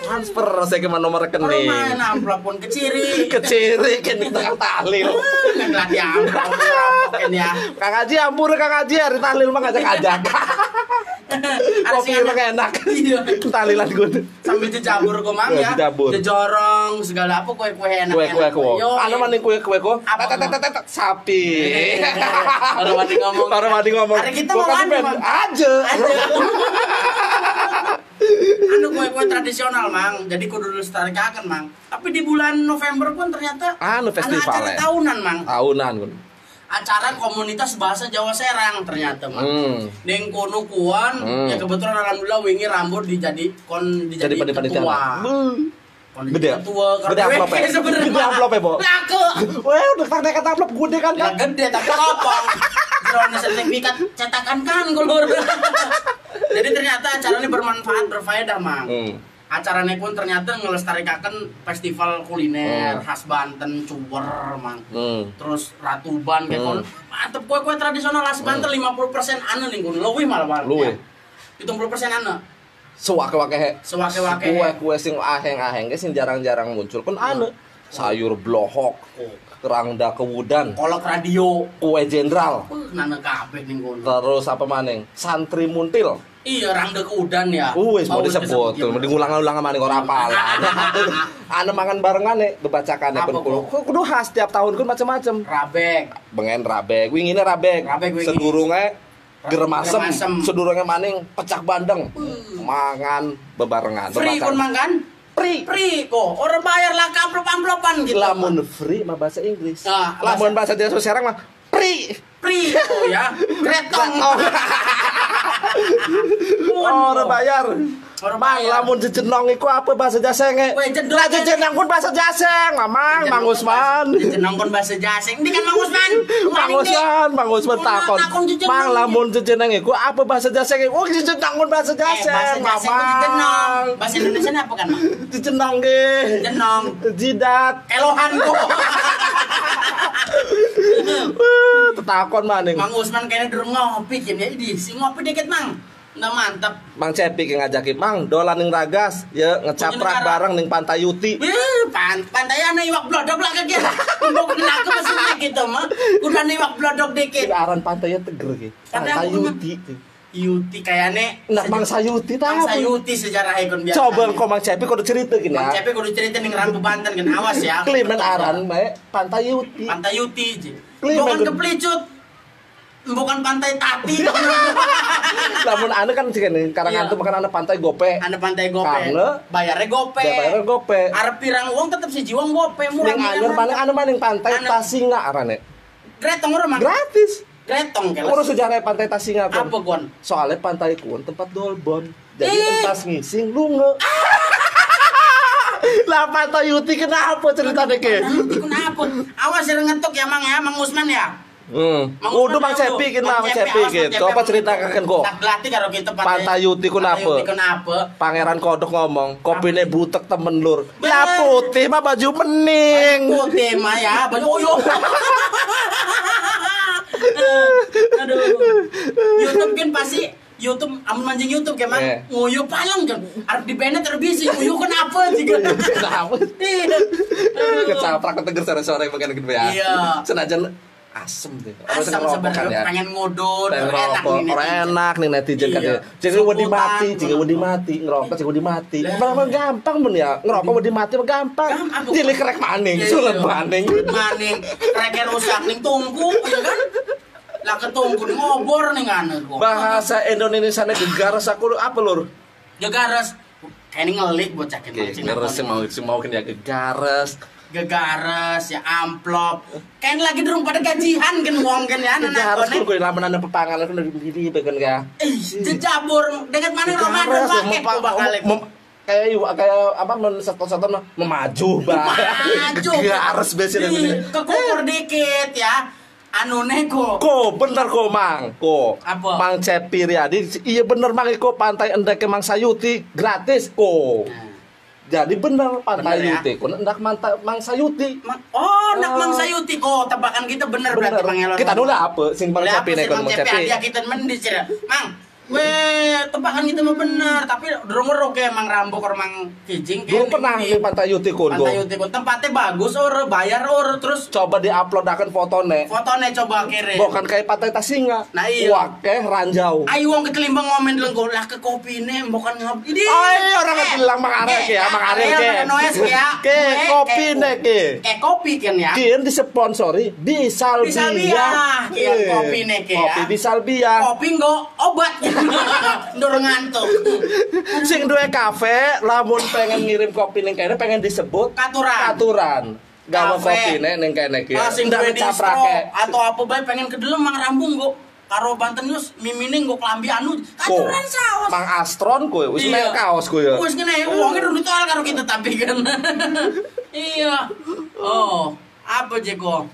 transfer saya ke nomor rekening main amplop pun keciri. keciri kan di tengah tahlil Kan lah di amplop rampokin ya. Kang Haji ampur Kang Haji hari tahlil mah ngajak-ngajak. Ada Kopi anak- enak. Iya. Tahlilan gue. Sambil dijabur ke mang Iya, ya. dijabur. Dijorong segala apa kue-kue enak. Kue-kue kue. Yo, Ana maning kue-kue kue. Apa, tet, tet, tet, Sapi. Orang mandi ngomong. Orang mandi ngomong. Hari kita mau. Bang. Aja. Ada. anu kue-kue tradisional mang jadi kudu dilestarikan mang tapi di bulan November pun ternyata Anu festival acara ya? tahunan mang Tahunan. Acara komunitas bahasa Jawa Serang ternyata mang Hmm. Neng kono kuan Hmm. ya kebetulan alhamdulillah wingi rambut dijadi kon Jadi dijadi panitia. ketua Gede. ketua Gede amplop ya? sebenarnya Gede amplop ya, Bo? laku Wah, udah tak dekat amplop gede kan kan? gede tapi kopong Jeroan sertifikat cetakan kan gulur jadi ternyata acara ini bermanfaat berfaedah mang Hmm. Acaranya pun ternyata ngelestarikakan festival kuliner Hmm. khas Banten cuber mang Hmm. terus ratuban kayak Hmm. mantep kue kue tradisional khas Banten 50% ane nih kun luwih malah malah Luwih. hitung puluh persen ane Sewake-wake. sewake-wake Kue-kue sing aheng-aheng ge sing jarang-jarang muncul kan anu sayur blohok Oh. rangda kewudan, kolok radio kue jenderal, nana kabeh ning kono terus apa maning? Santri muntil. Iya rangda keudan ya Uh, wis mau disebut, disebut, mau diulang-ulang maning ora apalan. Ane mangan barengan nih, bebacakannya Apa, pun kudu. Kudu khas tiap tahun kun macam-macam. rabek Bengen rabek, wingine rabek. Rabek wingi. Sedurunge geremasem, sedurunge maning pecah bandeng. Mangan bebarengan. free kon makan free. free kok orang bayar lah amplop amplopan gitu Lamun free mah bahasa Inggris. Ah, Lamun bahasa Jawa serang mah free. free oh ya kretong Oh, orang bayar. Mang, lamun jejenong iku apa bahasa Jasenge? Weh, jedok. Lah jejenong pun bahasa Jaseng, Mamang, Mang Usman. jenong kon bahasa jaseng ini kan mang Usman Mang Usman, Mang Usman takon. jejenong. Mang lamun jejenong iku apa bahasa Jaseng? Oh, jejenong pun bahasa eh Jaseng, jaseng jenong Mamang. bahasa Indonesia apa kan mang Jejenong ge. jenong Jidat. elohan kok Tetakon maning. mang Usman kayaknya durung ngopi kan ya di si ngopi dikit mang udah mantap Mang Cepi yang ngajakin, Mang, dolan ning Ragas, ya ngecaprak bareng ning Pantai Yuti. Wih, pan pantai ana iwak blodok lah kaki. Mbok kena aku mesinnya gitu mah. Udah nih iwak blodok dikit. Ki aran pantainya teger ki. Pantai Yuti. Yuti kayaknya Nah, Mang Sayuti Mang tahu. Sayuti sejarah ikon biasa. Coba kok Mang Cepi kudu cerita gini Mang. Cepi kudu cerita ning Rambu Banten kan awas ya. Klimen aran me Pantai Yuti. Pantai Yuti. Bukan keplicut. Bukan pantai Tati. Namun ane kan sih karangan Iya. tuh makan ane pantai gope. Anda pantai gope. Karena- bayarnya gope. Ya bayarnya gope. Arep pirang uang tetep si jiwang gope murah. Ning anyar mana ane maning pantai Ane- Tasinga arane. Gretong ora mang. Gratis. Gretong kelas. Urus sejarah pantai Tasinga kon. Apa kon? Soalnya pantai kun tempat dolbon. Jadi Ih. entas ngising lunge. Lah pantai Yuti kenapa ceritanya ke? Kenapa? Awas ngetuk ya mang ya, mang Usman ya. Hmm. Mang tahu. Cepi kan Mang Cepi gitu. Coba ceritakan kok. Tak gelatih karo kita Pantai Yuti kenapa? Pantai Yuti kenapa? Pangeran Kodok ngomong, kopine butek temen lur. Lah putih mah baju bening. Putih mah ya, baju oyo. Aduh. YouTube kan pasti YouTube amun mancing YouTube kayak mang Eh. nguyu palang kan. Arep di banned terbisi nguyu kenapa juga? Kenapa? Iya. Aduh. Kecaprak keteger sore-sore bagian gitu ya. Iya. Senajan asem deh. Orang seneng rokok kan sebenarnya ya. pengen Pengen enak nih enak nih netizen kan. Jadi wedi mati, jika wedi mati, ngerokok jika wedi mati. Malah gampang men ya, ngerokok wedi mati gampang. Apa? Cilik kerek maning, Iya, sulet iya. maning. maning kreket rusak ning tungku ya kan lah ketungku ning ngobor ning anu kok Bahasa Indonesia nya gegaras aku apa lur? gegares kayak ini ngelik bocah kan Oke, gegaras sih mau sih mau kan ya gegaras. Gegares ya amplop. Kayak lagi durung pada gajian kan wong kan ya anak anak kudu lamun anda pepangan aku dari begini bagian ya. eh jejabur dengan mana Ramadan pakai mem- kayak iwa- kayak apa men satu-satu memaju bah. maju Gegaras biasanya Ih, kekukur dikit ya. Anu nego Ko bener ko mang. Ko. Apa? Mang Cepi Riyadi. Iya bener mang. Ko pantai endek Mang Sayuti. Gratis ko jadi bener pantai Bener ya? Yuti ko endak manta Mang Sayuti Ma- oh nak Oh. mang sayuti kok tebakan kita bener, berarti bener mang Elon kita dulu apa sing Lah, Cepi kon Mang Mang Cepi kita mendis ya. Mang, weh tebakan kita mah bener, tapi durung ngerok ya Mang Rambo karo Mang Kijing Dulu pernah di pantai Yuti ko Pantai Yuti kok tempatnya bagus or bayar or terus coba diupload akan fotone fotonya coba kirim. bukan kayak pantai Tasinga Nah, iya. wakeh ranjau Ayo wong ketelimbang ngomen lengko lah ke kopi ini bukan ngop. Ini. Ay, orang bilang Mang Arek ya, Mang Arek ke. Noes ya. Ke, kopi ke- nih, ke. Kayak kopi kan ya. Kian disponsori di Salbia. Di Salbia. Kian kopi nih, Ki, ya. Kopi di Salbia. Kopi nggak obat. Dorong ngantuk. Sing duwe kafe, lamun pengen ngirim kopi ning kene pengen disebut Katuran. katuran. Gawa kopi nih ning kene ki. Ah, sing duwe ngecaprake. atau apa bae pengen kedelem mang rambung kok karo Banten News mimine nggo klambi anu Ko, aturan saos. Mang Astron kowe wis Iya. mel kaos kowe ya. Wis ngene udah ditol karo kita tapi kan. iya. Oh, apa Jeko?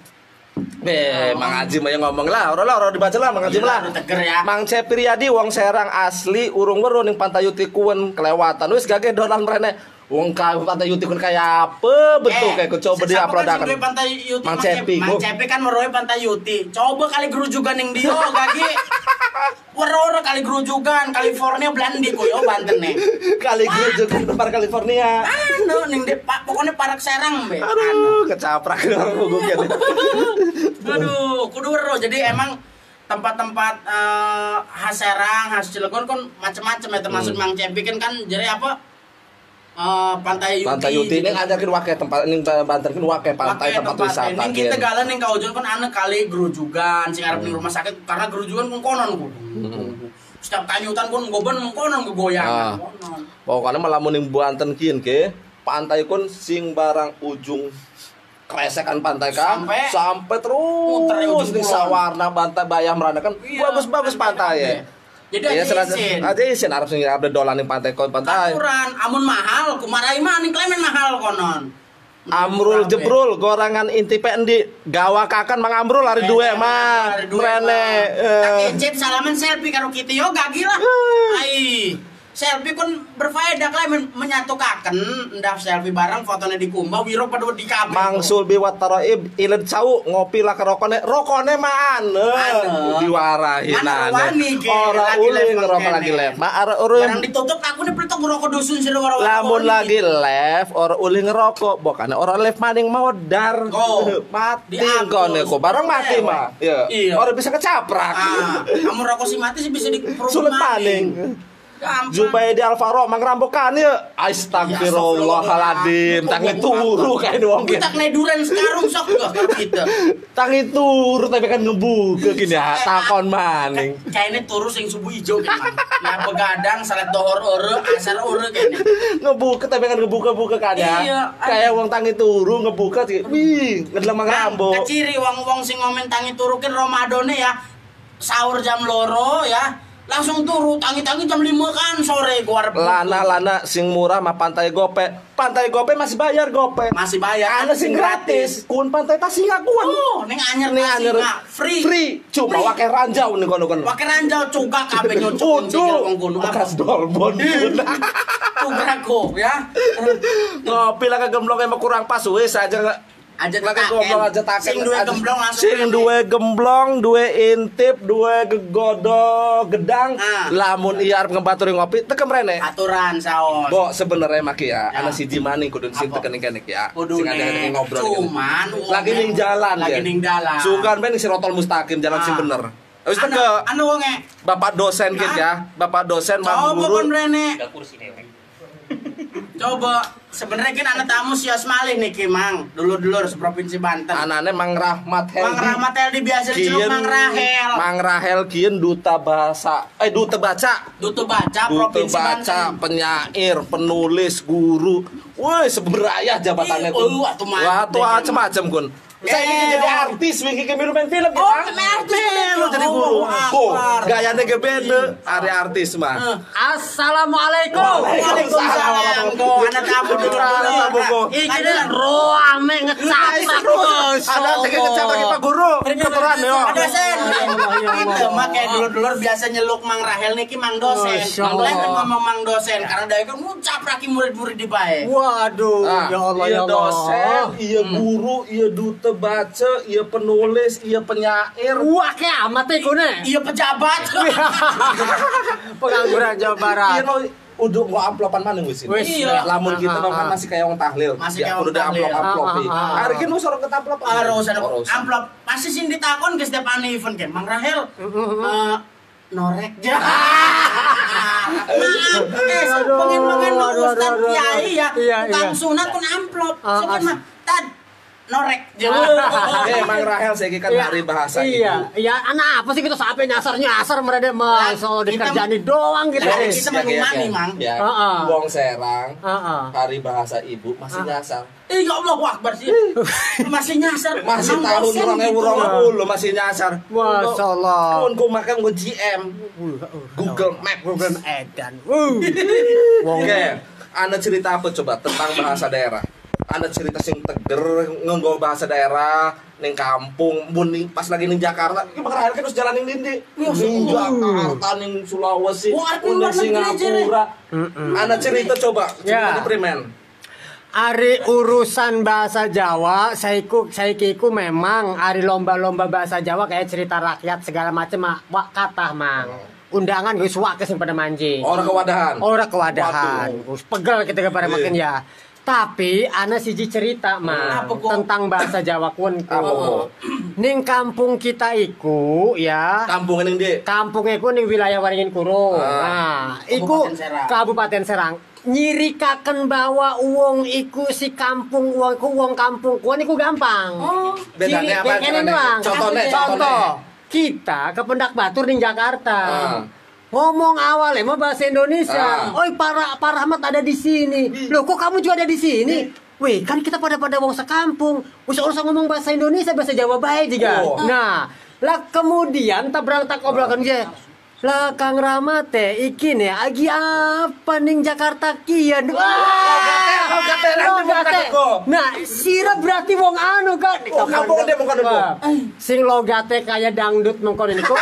Eh, Mang Haji mah yang ngomong lah, ora lah, ora dibaca lah Mang Haji Iya, lah. teger ya. Mang Cepriadi wong Serang asli urung weruh ning Pantai Yuti Kuwen kelewatan wis gage dolan mrene. Wong pantai Yuti kun kayak apa bentuk kayak ku coba di upload kan pantai Yuti Mang Mang Cepi, Mang gua. Cepi kan meroy pantai Yuti. Coba kali gerujugan yang dia gagi. Waro kali gerujugan California Belandi koyo Banten nih. Kali juga tempat California. Anu ning de, pak pokoknya parak serang be. Anu. Aduh, kecaprak orang gue gitu. Aduh, kudu wero. Jadi emang tempat-tempat eh, khas Serang, khas Cilegon kan macam-macam ya termasuk Hmm. Mang Cepi kan kan jadi apa? Eh, pantai Yuti. Pantai Yuti ini ngajakin wakai tempat ini Banten kan wakai pantai tempat tempat wisata. Ini kita galan yang kau kan aneh kali gerujugan, sing arep Hmm. rumah sakit karena gerujugan pun konon ku. Setiap kanyutan pun goben konon kegoyang. Ah. Konon. Pokoknya malah mending Banten kian ke pantai kun sing barang ujung kresekan pantai kan Sampai- sampai terus di sawarna pantai bayam merana kan Iya, bagus-bagus pantai ya. Jadi Iya, ada izin. Ada izin Arab sing ada dolan ning pantai kon pantai. Aturan, amun mahal, kumarai mah ning klemen mahal konon. Amrul jebrul gorangan inti pendi gawa kakan mang amrul hari dua mah mrene Bang. Tak eh. salaman selfie karo kita yo gagi lah. Ai. Selfie kun berfaedah klemen menyatukaken ndak selfie bareng fotonya di kumbah wiro pada di kabeh. Mangsul biwat taroib iled cau ngopi lah ke rokone. Rokone mah ane Ane. diwarahi Mana wani, ora uling ngerokok lagi lef ma ara Barang urun ditutup aku nih pelitok ngerokok dusun sih waro lamun lagi lef ora uling ngerokok. Bokane ora lef maning mau dar Oh. mati kone kok barang mati Lewat. mah iya. Iya. ora bisa kecaprak. Ah, kamu rokok si mati sih bisa di sulit maning Zubaidi Alvaro mangrambokan ya Astagfirullahaladzim Tangi turu kayak doang Kita kena duren sekarang sok gak karo kita. Tangi turu tapi kan ngebuka gini ya Takon maning Kayaknya turu sing subuh ijo kan. Nah begadang salat dohor ore, asar ore kene. Ngebuka tapi kan ngebuka-buka kan ya Iya, Kayak wong tangi turu ngebuka Wih ngedelam mangrambo Kaciri wong-wong sing ngomen tangi turu kan Ramadane ya. Sahur jam loro ya. Langsung turu tangi-tangi jam 5 kan sore gua arep Lana lana sing murah mah pantai gope Pantai gope masih bayar gope masih bayar Ada sing gratis. Kun pantai tasingak kuan Oh, ning anyar Ning anyar nggak? free. Free. Cuma Free. wakai ranjau nih kono-kono Pakai ranjau cugak kabeh sikil wong kono. bekas dolbon. Cugak kok ya. Ngopi lah ke gemblong emang kurang pas wes aja Aja gemblong aja taken Sing duwe gemblong langsung Sing duwe gemblong, duwe intip, duwe gegodo gedang Ah. Lamun iya arep ngebaturi ngopi tekem rene Aturan saos. Bo sebenarnya maki ya, Ya. ana siji maning kudu sing teken kenek ya. Kudu Sing ada ngobrol Cuman gini. wong lagi ning jalan lagi ya. ning dalan. Sugan ben si rotol mustaqim jalan sing bener. Wis Anu- teke Anu wonge. Bapak dosen kin ya, Bapak dosen Coba kon guru. rene. Gak kursi dewek. Coba sebenarnya kan anak tamu sios malih nih Ki Mang. Dulur-dulur seprovinsi Banten. Anane Mang Rahmat Heldi. Mang Rahmat Eldi biasa diceluk Mang Rahel. Mang Rahel kian duta bahasa eh duta baca Dutu baca duta provinsi baca Banten. penyair penulis guru woi seberayah jabatannya mah. wah tuh macam-macam kun saya ingin jadi artis wingi ke main film Oh, ya main artis, lu jadi guru Oh, oh gayanya ge beda ari artis mah Eh, Assalamualaikum. Waalaikumsalam. Kok anak Bu. dulur-dulur. Iki deh roame ngecaprak bos. ada tiga kecap lagi pak guru Ada sen. Ya Allah, ya Itu Allah. mah kayak dulur-dulur biasa nyeluk Mang Rahel niki Mang dosen. Masya Mang Rahel Allah. ngomong Mang dosen karena dari kan ngucap lagi murid-murid di pae. Waduh, Ah, ya Allah iya ya Allah. dosen, iya guru, iya duta baca, iya penulis, iya penyair. Wah, kayak amat ya kone. Iya pejabat. Pengangguran Jawa Barat. Iya no, udah mau amplopan mana ini? Wis, Iya. Lamun kita mau ah, kan masih kayak orang tahlil. Masih ya, kayak orang tahlil. amplop amplop. Ah, ah, ah. Hari ini sorong ke amplop. Harus ada amplop. Pasti sih ditakon ke setiap anu event kan. Mang Rahel. eh, norek ja. Maaf, eh, aduh, Ustaz aduh, aduh. Kiai ya. Iya, Tukang iya. sunat pun amplop. Mah tad norek ja. Eh, Mang Rahel saya kan Iya, hari bahasa Iya, ibu. iya. Anak apa sih kita sampai nyasar nyasar mereka mah Ya, so kita- dikerjani doang gitu. Ya, eh. kita mengimani, Mang. Ya, ah. Wong Serang, hari bahasa ibu masih Ah. nyasar. Eh ya Allah Akbar sih. Masih nyasar. Masih tahun dosen orang gitu. orang puluh masih nyasar. Masya Allah. Kun ku makan ku GM, Google Map. Google Edan. Uh. Wong Oke, Anda cerita apa coba tentang bahasa daerah? Ada cerita sing teger ngenggo bahasa daerah ning kampung mun ning- pas lagi ning Jakarta iki bakal kan harus jalan ning ndi ning Jakarta ning Sulawesi negeri, Singapura ada cerita coba cerita Ya. di Primen Ari urusan bahasa Jawa, saya ku saya kiku memang ari lomba-lomba bahasa Jawa kayak cerita rakyat segala macam wak kata mang. Undangan gue suak sing pada manjing. orang kewadahan Orang kewadahan. Gus pegel kita kepada Iya. makin ya. Tapi ana siji cerita mah tentang bahasa Jawa kun. Kok? Ning kampung kita iku ya. kampung ning ndi Kampung iku ning wilayah Waringin Kuro. Ah. Nah, iku Kabupaten Serang. Kabupaten Serang. Nyirikaken bawa uang iku si kampung uang ku uang kampung kuan iku gampang. Oh, Bedanya apa, caranya? doang. Contohnya, Contoh. contohnya. Kita ke Pendak Batur ning Jakarta. Ah. Ngomong awalnya mau bahasa Indonesia. Ah. Oi, para para Rahmat ada di sini. Loh, kok kamu juga ada di sini? Wih, kan kita pada pada wong sekampung. Usah usah ngomong bahasa Indonesia, bahasa Jawa baik juga. Oh. Nah, lah kemudian tak berangkat obrolan dia. Lah Kang Rahmat teh iki nih agi apa ning Jakarta kian. Wah, logate. Nah, sira berarti wong anu kan. Oh, kampung dia bukan Sing logate kayak dangdut mengkon ini kok.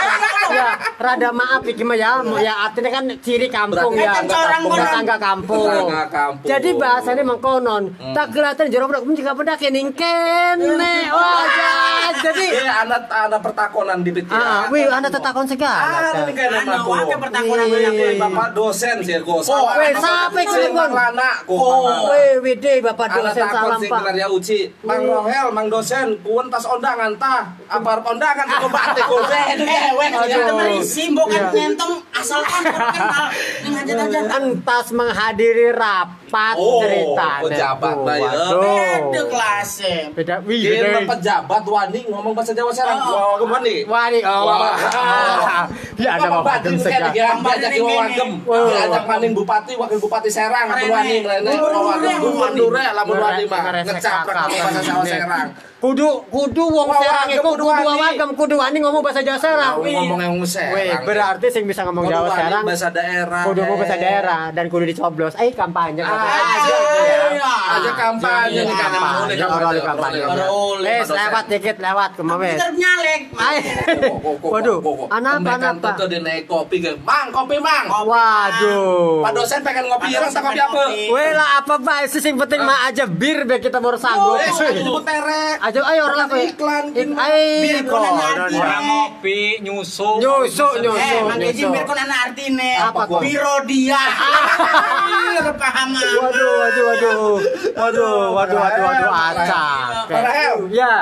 ya, rada maaf iki mah ya, ya artinya kan ciri kampung ya. tetangga kampung. Tetangga kampung. Jadi bahasanya mengkonon. Tak kelihatan jero budak juga budak kening kene. Wah, ja- jadi Eh, anak anak pertakonan di Pitia. Ah, wih, anda tetakon segala. Anu, banyak, Ini Bapak dosen sih, Gus. Oh, weh, sampai ke Cilegon. Lana, Oh, wih, wih, Bapak dosen salam Pak. gelarnya Uci. Mang Rohel, Mang dosen, kuwen tas ondangan tah. Apa arep ondangan ke batik Gus. Eh, weh, kita berisi, bukan Iya. nyentong asalkan kenal. Yang aja-aja. Entas menghadiri rapat Oh, ceritanya. pejabat lah ya. Beda kelasnya. Beda, wih, beda. pejabat wani ngomong bahasa Jawa serang. Oh. Wah, ke mana? Wah, nih, oh. Ya ada segala. kayak dia diajak Badin wagem. Diajak maning bupati, wakil bupati Serang, atau wani yang Gubernur ya lamun wani mah ngecaprak bahasa Jawa Serang. Kudu kudu wong Serang iku kudu kudu wani. wagem kudu wani ngomong bahasa Jawa Serang. Ngomong yang Serang. Weh, berarti sing bisa ngomong Kudu Jawa wani Serang bahasa daerah. kudu ngomong bahasa eh. daerah dan kudu dicoblos. Eh kampanye. Aja, aja kampanye nih kan kampanye. boleh Orang kampanye, Pak dosen. lewat dikit lewat ke mana Kita nyalek. Waduh, anak anak apa? Tuh di naik kopi ke, mang kopi mang. Waduh. Pak dosen pengen ngopi, Pak rasa dosen kopi apa? Weh lah apa baik sih sing penting mah aja bir biar kita baru sanggup. Disebut terek. Aja ayo orang apa? Iklan, Ik- gini. Ayo Bir. Orang ngopi, nyusu. Nyusu, nyusu. Eh, makanya nyusu. Jimir kon anak artine. Apa? Biro dia. Iya, paham aman. Waduh, waduh, waduh. Waduh, waduh, waduh, waduh, acak. Ya.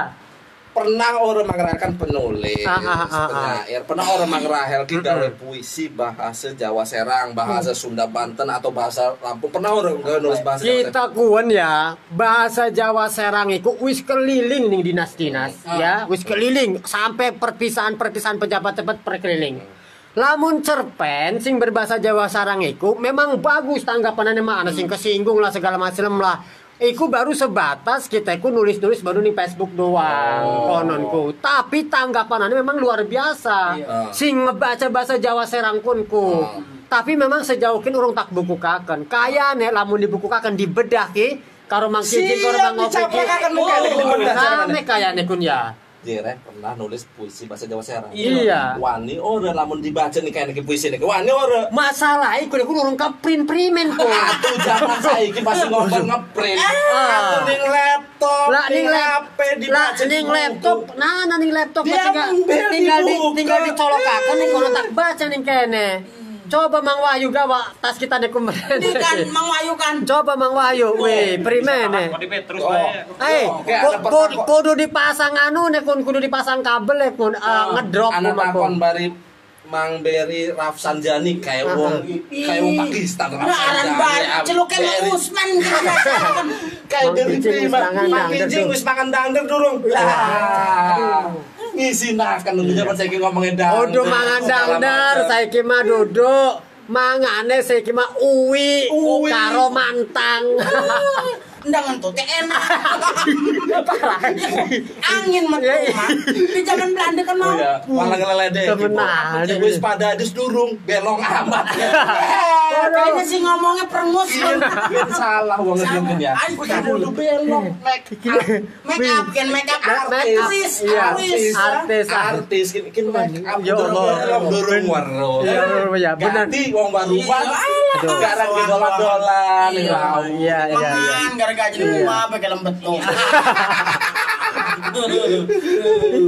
pernah orang mengerahkan penulis, Ah, ah, ah, ah. penyair, pernah orang mengerahkan gawe puisi bahasa Jawa Serang, bahasa Sunda Banten atau bahasa Lampung, pernah orang gawe nulis bahasa? Kita kuan ya, bahasa Jawa Serang itu wis keliling nih dinas-dinas ya, wis keliling sampai perpisahan-perpisahan pejabat cepat perkeliling. Lamun cerpen sing berbahasa Jawa Serang iku memang bagus tanggapannya mah ana sing kesinggung lah segala macam lah. Iku baru sebatas kita iku nulis-nulis baru di Facebook doang kononku. Tapi tanggapannya memang luar biasa. Iya. Sing ngebaca bahasa Jawa Serang kunku. Tapi memang sejauh ini urung tak bukukaken. Kaya nek lamun dibukukaken dibedah ki karo Mang Kijing karo Mang Ngopi ki. dicaplakaken caranya. Rame kaya nek kun ya. Jere pernah nulis puisi bahasa Jawa Serang. Iya. Wani ora lamun dibaca nih kayak puisi nih. Wani ora. Masalah iku iku urung keprint primen kok. Atuh zaman saiki pasti ngomong ngeprint. Ah. Atuh ning laptop, Lah ning HP dibaca ning laptop, nah nah ning laptop tinggal tinggal tinggal dicolokaken ning kono tak baca ning kene. Coba Mang Wahyu gawa tas kita nek kemarin. Ini kan Mang Wahyu kan. Coba Mang Wahyu, weh, primen eh. Petrus Oh. Eh, pertakon. kudu dipasang anu nek kudu dipasang kabel nek kun ah, ngedrop anak takon bari Mang Beri Rafsanjani kayak wong kayak wong Pakistan Nah, aran Rafsanjani. banget. Celuknya Beri. Usman. kan. kayak Mang dari Mang tuh. wis makan durung lah ngisi naskah nulisnya pas saya ngomongin dangdut. Udah mangan dangdut, saya kima duduk. Mangane saya kima uwi, uwi. karo mantang. Ndangan tuh teh enak. Angin mah Iya, iya. mah. Di zaman Belanda kan mau. Oh ya, malah ngeledek. Temenan. Wis pada adus durung belong amat. Eh, Kayaknya sih ngomongnya perengus. Kan salah wong ngedem ya. Ayo, Kan udah belong. Make up. Make up kan make up artis, Iya, artis. artis. kini make up Ya Allah. dorong warno. Ya, benar. Ganti wong baru Aduh. Garang di dolan-dolan. Iya. Iya, iya, iya. Mangan gara-gara jadi rumah pakai lembet tuh.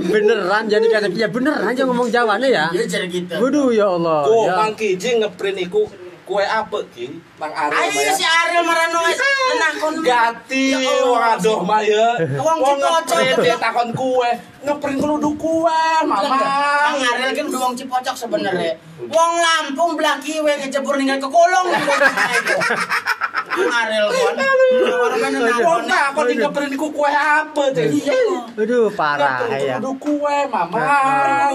Beneran jadi kata ya beneran aja ngomong Jawane ya. Iya jadi gitu. Waduh ya Allah. Ko ya. Mang Kijing ngeprint iku kue apa ki? Mang Ariel Ayo Maya. si Ariel marano wis nakon. Gati, Ya Allah. waduh Maya. Wong Wong dia takon kue, ngeprint keluduk kue, Bang mama. Ariel kan udah wong Cipocok sebenarnya. Wong Lampung belah kiwe ngejebur ninggal ke kolong. Bang Ariel mana Wong kok di ngeprint ku kue apa teh? Iya. Aduh parah Ngeprint ya. keluduk kue, mama.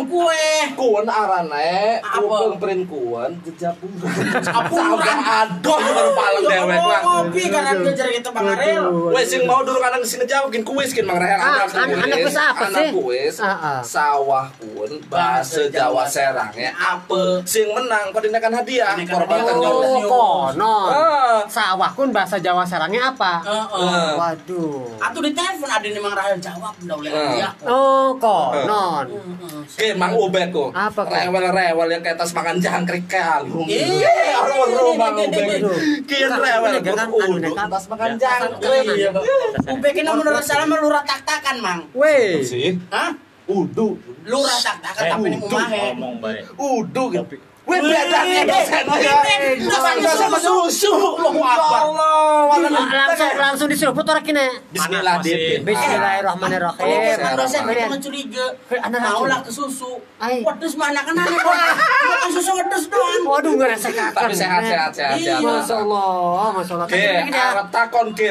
Kue. Kuen arane, Apa? kuen print kuen. Jejapuran. Sampai adoh baru paling dewek lah. Ngopi karena kejar gitu Bang Ariel. Wes sing mau dulu kadang sini jauh bikin kuis kin Mang Rahel Ah, anak an- anak apa sih? Kuis Ah, ah. sawah pun bahasa Jawa Serangnya apa sing menang dinakan hadiah korban hadiah. Oh, konon. Ah. Sawah kun bahasa Jawa Serangnya apa? Heeh. Waduh. Atau di telepon ada nih Mang Rahel jawab udah boleh Ah. dia. Oh, konon. Oke, mang ubek kok. Apa, kok? Rewel-rewel yang kayak tas makan jangkrik kalung. Iya. orang rumah ubek. Aduh. Kian rewel Jangan, kok anu, tas makan Ya, jangkrik. Iya. Ubek ini menurut saya mah lurah tak-takan, Mang. Weh. Sih, Hah? udu. Lurah tak-takan tapi ini umahe. ngomong baik. Udu gitu. Wih, bedanya dosen Wih, ya. sama susu. Langsung langsung diseruput orang kini. Bismillahirrahmanirrahim. Dosen Mau lah ke susu. Wedus mana kan aneh kok. Makan susu wedus doang. Waduh, Tapi sehat, sehat, sehat, Iya. sehat. Masya Allah, Masya Allah.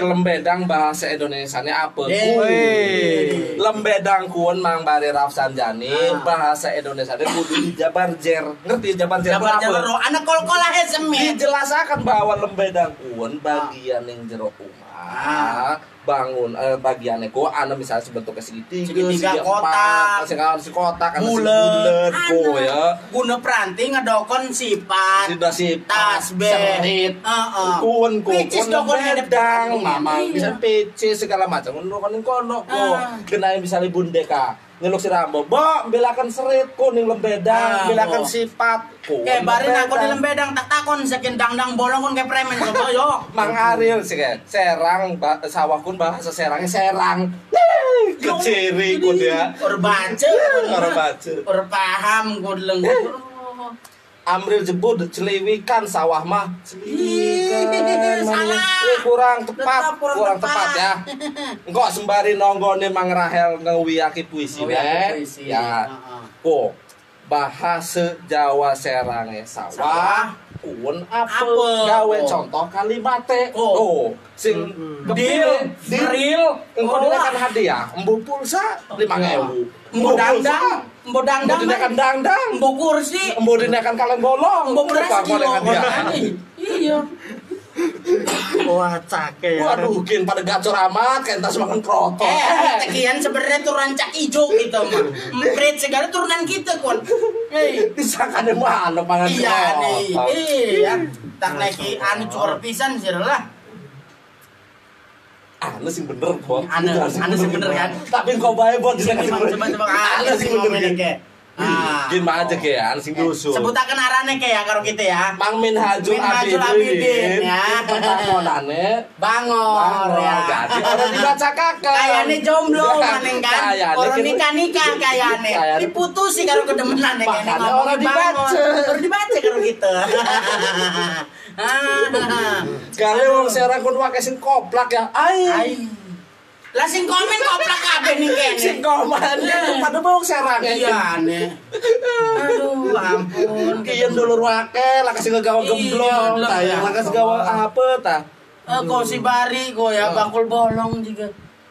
Lembedang bahasa Indonesianya apa? Eh. Wih. Lembedang kuon Mang Bari Rafsanjani Ah. bahasa Indonesia kudu dijabar jer. Ngerti jabar jer Jabar apa? jabar roh anak kol-kolah semit. Dijelasakan bahwa lembedang kuon bagian yang jero Ah. rumah bangun eh, bagiannya ku anu misalnya sebentuknya segitiga, Segitiga, segi kotak. kawan si kotak, kan bulet, ku ya. Guna peranti ngedokon sifat. Sudah si Tasbih. serit, Heeh. kuon ku Which is kuon dokon peranti. mama Iya. bisa PC segala macam, kuno kono ku Ah. kena misalnya bundeka. Nyeluk si Rambo, bo, belakan serit, kuning Ah, lembedang, belakan bo. sifat, ku. Kayak barin aku di lembedang tak takon sekian dangdang bolong kon kayak premen coba yo. Mang Ariel sih kayak serang sawah kun bahasa serangnya serang. Keciri kun ya. Ur baca. Orang baca. Ur paham ku deleng. Amril jebut celiwikan sawah mah. Salah. Eh, kurang tepat, Tetap kurang kurang, tepat. tepat. ya. Engkau sembari nonggone Mang Rahel ngewiyaki puisi Ngewiyaki puisi. Ya. Heeh. Bahasa Jawa serangnya Sawah. sawah. Kun apa? Apa? Gawe Oh. contoh kalimatnya. Oh. Oh, sing Deal. Deal. Engkau Oh. hadiah. Embu pulsa lima ewu. Embo dangdang, embo Embu dangdang, dinakan dangdang. embo kursi, Embu dinakan kaleng bolong. embo beras Berapa kilo. Iya. Wah, cake ya. Waduh, kin pada gacor amat, kayak tas makan kroto. Eh, tekian sebenarnya tuh rancak ijo gitu mah. Emprit segala turunan kita kon. Hei. Disangkane mana pangan Iya nih, iya. Tak lagi anu cukur pisan sih lah. Anu sing bener, Bos. Anu- anu sing bener, kan? Tapi kau bae, Bos, Coba dinakan coba coba Anu anu sing sing bener. Ah. Gin mah aja ke anu sing dusun. Sebutakan arane kayak ya karo kita ya. Mang Min Hajul Hajul Abidin, ya. Pertanonane Bangor ya. Jadi orang dibaca kakak. Kayane jomblo maneng kan. Kayane Orang kini- nikah-nikah kayane. Kayane- Diputusi karo kedemenan kayane Makanya ngomong orang di dibaca. Bangor. Orang dibaca karo kita. Ah. Kali wong serang kun wae sing koplak ya. Ai. Lah sing komen koplak kabeh nih Sing kene. koman Eh. pada wong serang ya. Iya aneh. Aduh ampun. Kian dulur wake, lah kasih ngegawa Iya, gemblong, tah ya, lah kasih gawa apa tah? Eh, kok si Bari kok ya bakul bolong juga.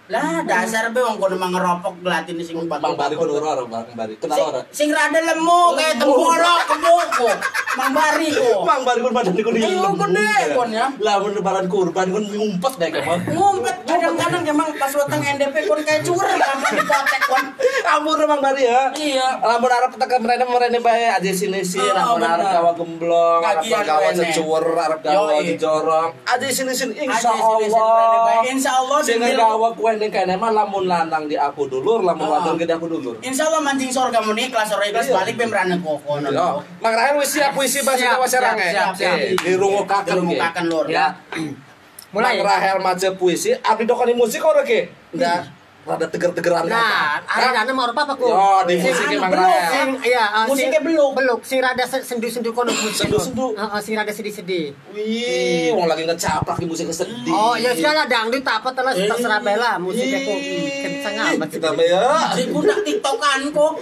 Lah dasar be wong kono mang ngeropok gelatin sing Bang Bari kon ora Bang Bari. Kenal ora? Sing rada lemu kayak tembolok kebuku. Mang Bari kok. Bang Bari kon badan kon Iya, gede kon ya. Lah mun lebaran kurban kon ngumpet deh kemang. Ngumpet kadang-kadang emang pas weteng NDP kon kayak curang gampang dipotek kon. Ampun Bang Bari ya. Iya. Lamun arep tekan mrene mrene bae aja sini sini lamun arep bener. gawa gemblong, arep gawa secuwer, arep gawa Yoi. dijorong. Aja sini sini insyaallah. Insyaallah Sing gawa kue ning kene mah lamun lanang di aku dulur, lamun Ah. wadon gede aku dulur. Insya Allah mancing sorga mun ikhlas ora ikhlas Iya. balik pemrane kok kono. Yo, Mang Rahel wis siap puisi bahasa Siap, Jawa Serang siap, siap, siap. Oke, dirungukaken Dirungukaken, Lur, ya. Mulai. Rahel maca puisi, abdi dokani musik ora ke? Ndak rada teger-tegeran Nah, kata. ada nama apa apa kok? Yo, di musik anu, Mang belum, Rahel. Sing, iya, uh, Musiknya belum. belum. Sing rada se- sendu-sendu kono musik. Sendu-sendu. Heeh, sing rada sedih-sedih. Wih, wong lagi ngecaplak di musik sedih. Oh, ya segala dangdut apa telah Eh, terserah bela musiknya kok Ih, kencang amat Kita ya. Si budak tiktokan kok.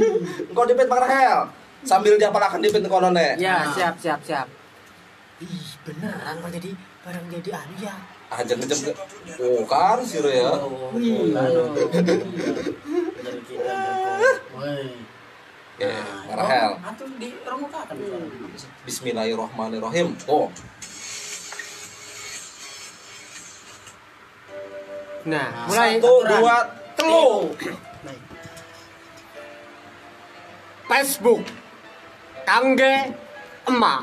Engkau dipit Mang Rahel. Sambil diapalakan dipit kono ne. Ya, siap, siap, siap. Ih, beneran kok jadi barang jadi anu ya. Aja ngejam. Oh, kan sih ya. Oke, Mang Rahel. Bismillahirrahmanirrahim. Oh, Nah, mulai satu, dua, telu. Facebook. Kangge emak.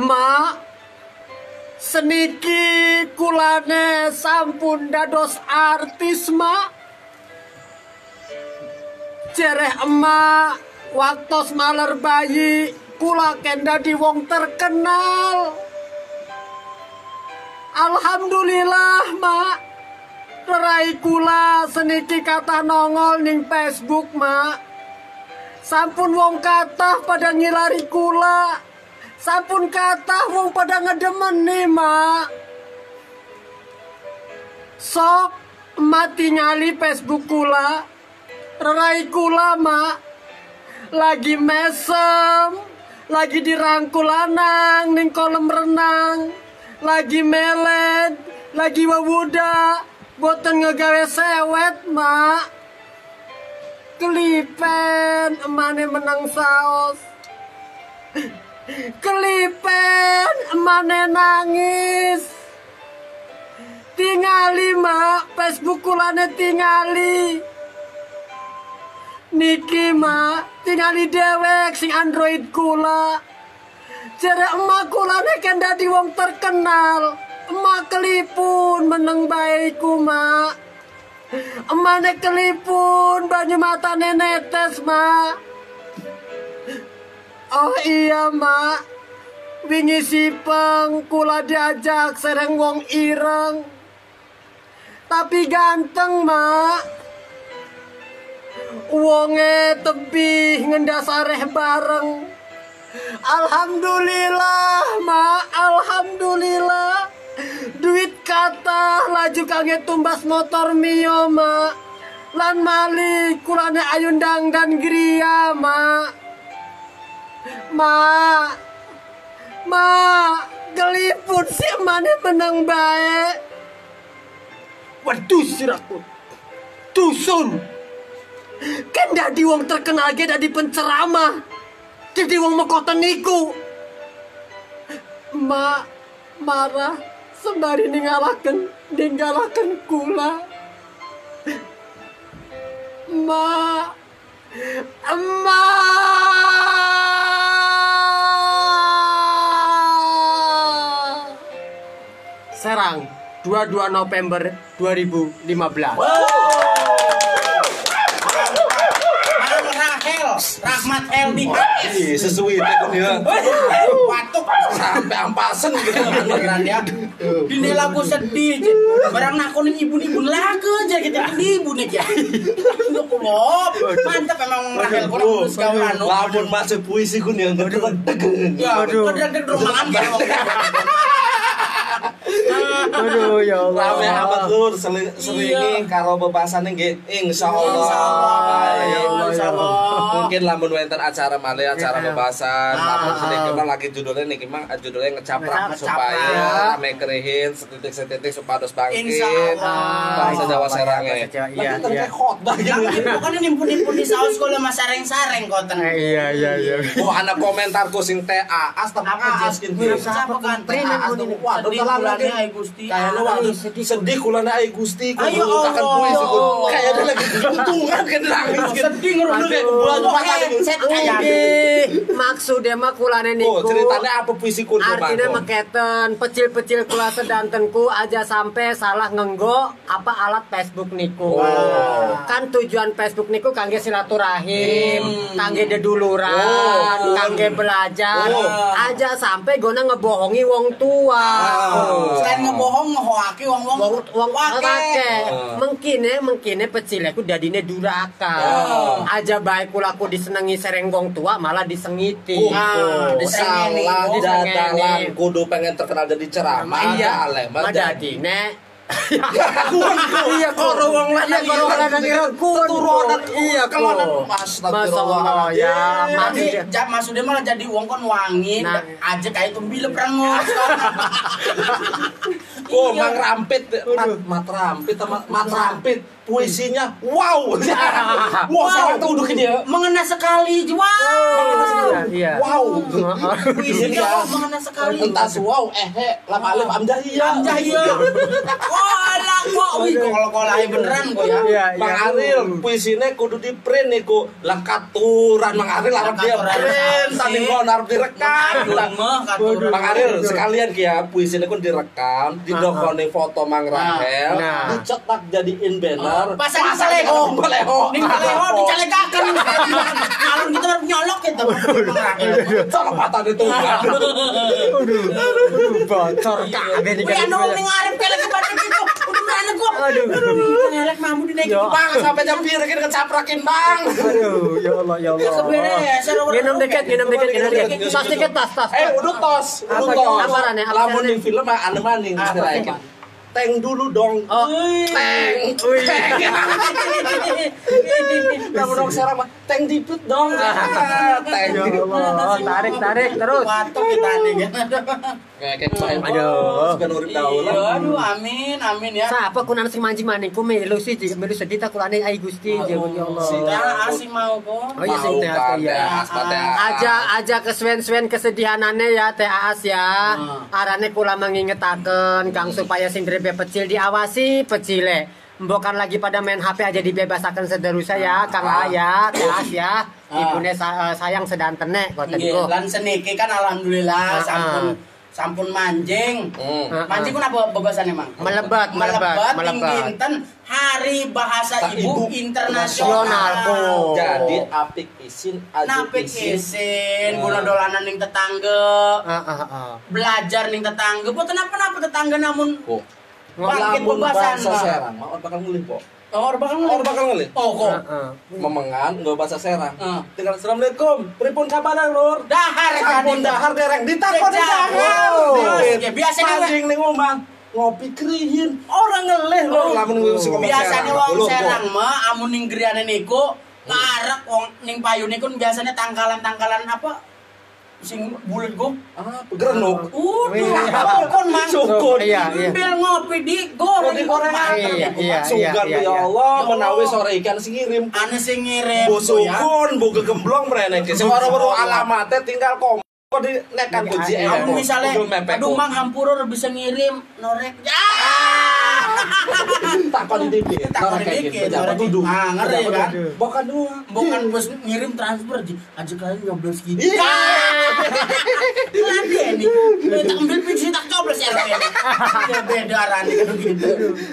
Emak seniki kulane sampun dados artis mak. Cereh emak waktos maler bayi kula kenda di wong terkenal. Alhamdulillah mak. Rai kula seniki kata nongol ning Facebook, Mak. Sampun wong kathah pada ngilari kula. Sampun kathah wong pada ngedemeni, Mak. Sok mati nyali Facebook kula. Rai kula, Mak. Lagi mesem, lagi dirangkul lanang ning kolam renang. Lagi melet, lagi wawuda, boten ngegawe sewet, Mak. Kelipen, emane menang saos. Kelipen, emane nangis. Tingali, Mak, Facebook kulane tingali. Niki, Mak, tingali dewek sing Android kula. Jere emak kulane kan dadi wong terkenal. Emak kelipun meneng baikku, Mak. Emane kelipun banyu matane netes, Mak. Oh iya, Mak. Wingi sipeng kula diajak sereng wong ireng. Tapi ganteng, Mak. Wonge tebih ngendasareh bareng. Alhamdulillah, Ma. Alhamdulillah. Duit kata laju kange tumbas motor Mio, Ma. Lan mali kulane ayundang dan gria, Ma. Ma. Ma, geliput si emane menang baik. Waduh sirakut. Dusun. Kan dadi wong terkenal ge dadi penceramah. Jadi wong mekoten niku. Ma marah sembari ninggalaken ninggalaken kula. Ma Ma 22 November 2015. Mang Rahel, Rahmat Helmi. Ih, sesuai tekun ya. Watuk Sampai ampasen gitu. beneran ya. Dini lagu sedih. Barang nakon ibu-ibu lagu aja kita ibu nih ya. Mantap emang Rahel kurang terus kau anu. Lamun masuk puisi kun yang gedeg Ya, aduh. Kedek-kedek rumahan ya. Aduh ya Allah. Rame amat lur seringi karo bebasane nggih insyaallah. Insya Allah, Baik. ya Allah, insya Allah. Mungkin lamun wonten acara malih acara Iya. bebasan, Ah, lamun sedikit ah. mah lagi judulnya niki mah judulnya ngecaprak supaya rame kerihin setitik-setitik supados bangkit. Insya Allah. Bahasa Jawa Jawa, Lagi iya, iya. kayak khotbah gitu. Bukan nimpun-nimpun di saus kalau mas sareng-sareng koten. Eh, Iya iya iya. Oh, anak komentarku sing TAAS tentang Apa, AAS Jess? gitu. Siapa kan? TAAS tuh Gusti. Kayaknya Ah, waduh sedih. sedih kulana ai Gusti ku Ayo, takkan Allah. puisi ku. Kayaknya lagi untungan kan nangis. Sedih ngerunduk kayak bulan Kok patah gitu. headset kayak Ini maksudnya mah kulane niku. Oh, ceritanya apa puisi ku Artinya meketen, pecil-pecil kula sedantenku aja sampai salah ngenggo apa alat Facebook niku. Oh. Kan tujuan Facebook niku kangge silaturahim, kangge deduluran, Oh. kangge belajar. Oh. Aja sampai gona ngebohongi wong tua. Oh. Selain ngebohong ngehoaki wong-wong Wong wong wake. wake. Oh. Mengkine mengkine pecilnya ku dadine duraka. Oh. Aja baik kula ku disenengi sereng wong tua malah disengiti. Oh, Ah, disengeni. salah dadalan kudu pengen terkenal jadi ceramah iya, aleh mah jadi. madadine. Iya kok wong Iya, lanang kalau lanang irengkun. Keturunan Iya, kelonan Masya Allah, astagfirullah ya. Tapi Maksudnya. ja- maksudnya malah jadi uang kon wangi Nah. aja kayak tumbi leprengus. Oh, Iya. Mang Rampit, mat, mat Rampit, sama mat Rampit, puisinya wow. wow, tuh udah dia. Mengena sekali, wow. Iya, iya. Wow. Puisinya Iya. kok mengena sekali. Entah wow, eh, eh, lam alif amjah iya. Kok wih kalau kalau lahir beneran kok ya. Iya, Mang iya. Aril, puisinya kudu di print niku. Lah katuran Mang Aril harap dia print, tapi kok harap direkam. Mah katuran. Mang Aril sekalian ki ya puisinya pun direkam, didokone foto Mang Rahel, Nah. dicetak jadiin banner. Pasang di Baleho. Baleho. Ning baleho dicalegakan. Alun kita harus nyolok gitu. Salah patah itu. Aduh, bocor kabeh anu ning arep kelek ke badan Udah mana gua. Aduh. Kelek mampu dinaikin. Ya. Bang sampai jam biru kita kecaprakin bang. Aduh, ya Allah, ya Allah. Orang Minum dikit, minum dikit, minum. Minum Tas dikit, tas, tas. Eh udah tos, udah tos. apa rane, apa Lamun di film mah ane maning istilahnya. Teng dulu dong. Oh, Teng. Wih. Lamun dong serang mah teng diput dong. Ah, Teng. Ya Allah, tarik, tarik terus. Watuk kita nih. Kayak kayak saya. Aduh. Suka urip Iya, daun. aduh amin amin ya. Siapa kunan sing manji maning ku melu sih melu sedih tak kulane ai Gusti ya Allah. Asing mau kok. Oh iya sing teh ya. Aja aja keswen-swen kesedihanane ya Teh Aas ya. Hmm. Arane kula mengingetaken Kang supaya sing drepe pecil diawasi pecile. Mbokan lagi pada main HP aja dibebasakan sederusa ya Kang A ya Teh Aas ya. Ah. Ibune sa- eh, sayang sedantene niku. lan seniki kan alhamdulillah Ah, sampun ah. Sampun manjing. Hmm. Manjing ku napa bebasane, Mang? Melebat, melebat, melebat, dinten Hari Bahasa Tak Ibu, Ibu Internasional. Oh. Jadi apik isin, aja Napik isin. isin, Ah. guna dolanan ning tetangga, Ah ah ah. belajar ning tetangga. Boten apa-apa tetangga namun Kok. bangkit bebasan, bahasa Bang. serang, orang bakal ngulih kok. Oh, bakal Orang bakal ngulih. Oh, kok. Ah. memengan nggak bahasa serang. Ah. tinggal assalamualaikum pripun kabar lur? Dahar sampun dahar dereng. Ditakon dahar. ya, biasanya mancing ning omah ngopi kerihin. Orang ngeleh lur. Lamun biasanya serang. wong serang mah amun ning griyane niku ngarek wong ning payune niku biasanya tangkalan-tangkalan apa sing bulet go ah grenuk Udah, sukun mang. Sukun. Iya, iya. Ambil ngopi di goreng Di goreng. Iya, iya, Sugan iya, ya. Allah menawi sore ikan sing ngirim Ane sing ngirim Bu ya. sukun, bu gegemblong mrene. Sing ora-ora alamatnya tinggal kom kok di nekan. Kamu misalnya, aduh mang hampurur bisa ngirim norek. Ya. Takon di dikit. Takon Orang kayak dikit, gitu, orang. Ah, Pejabat kan? Bukan dua. Bukan bos ngirim transfer ji. Aja kalian nyoblos gitu. Iya. Nanti ini, tak ambil pinsi tak coblos ya. Ya beda kan gitu.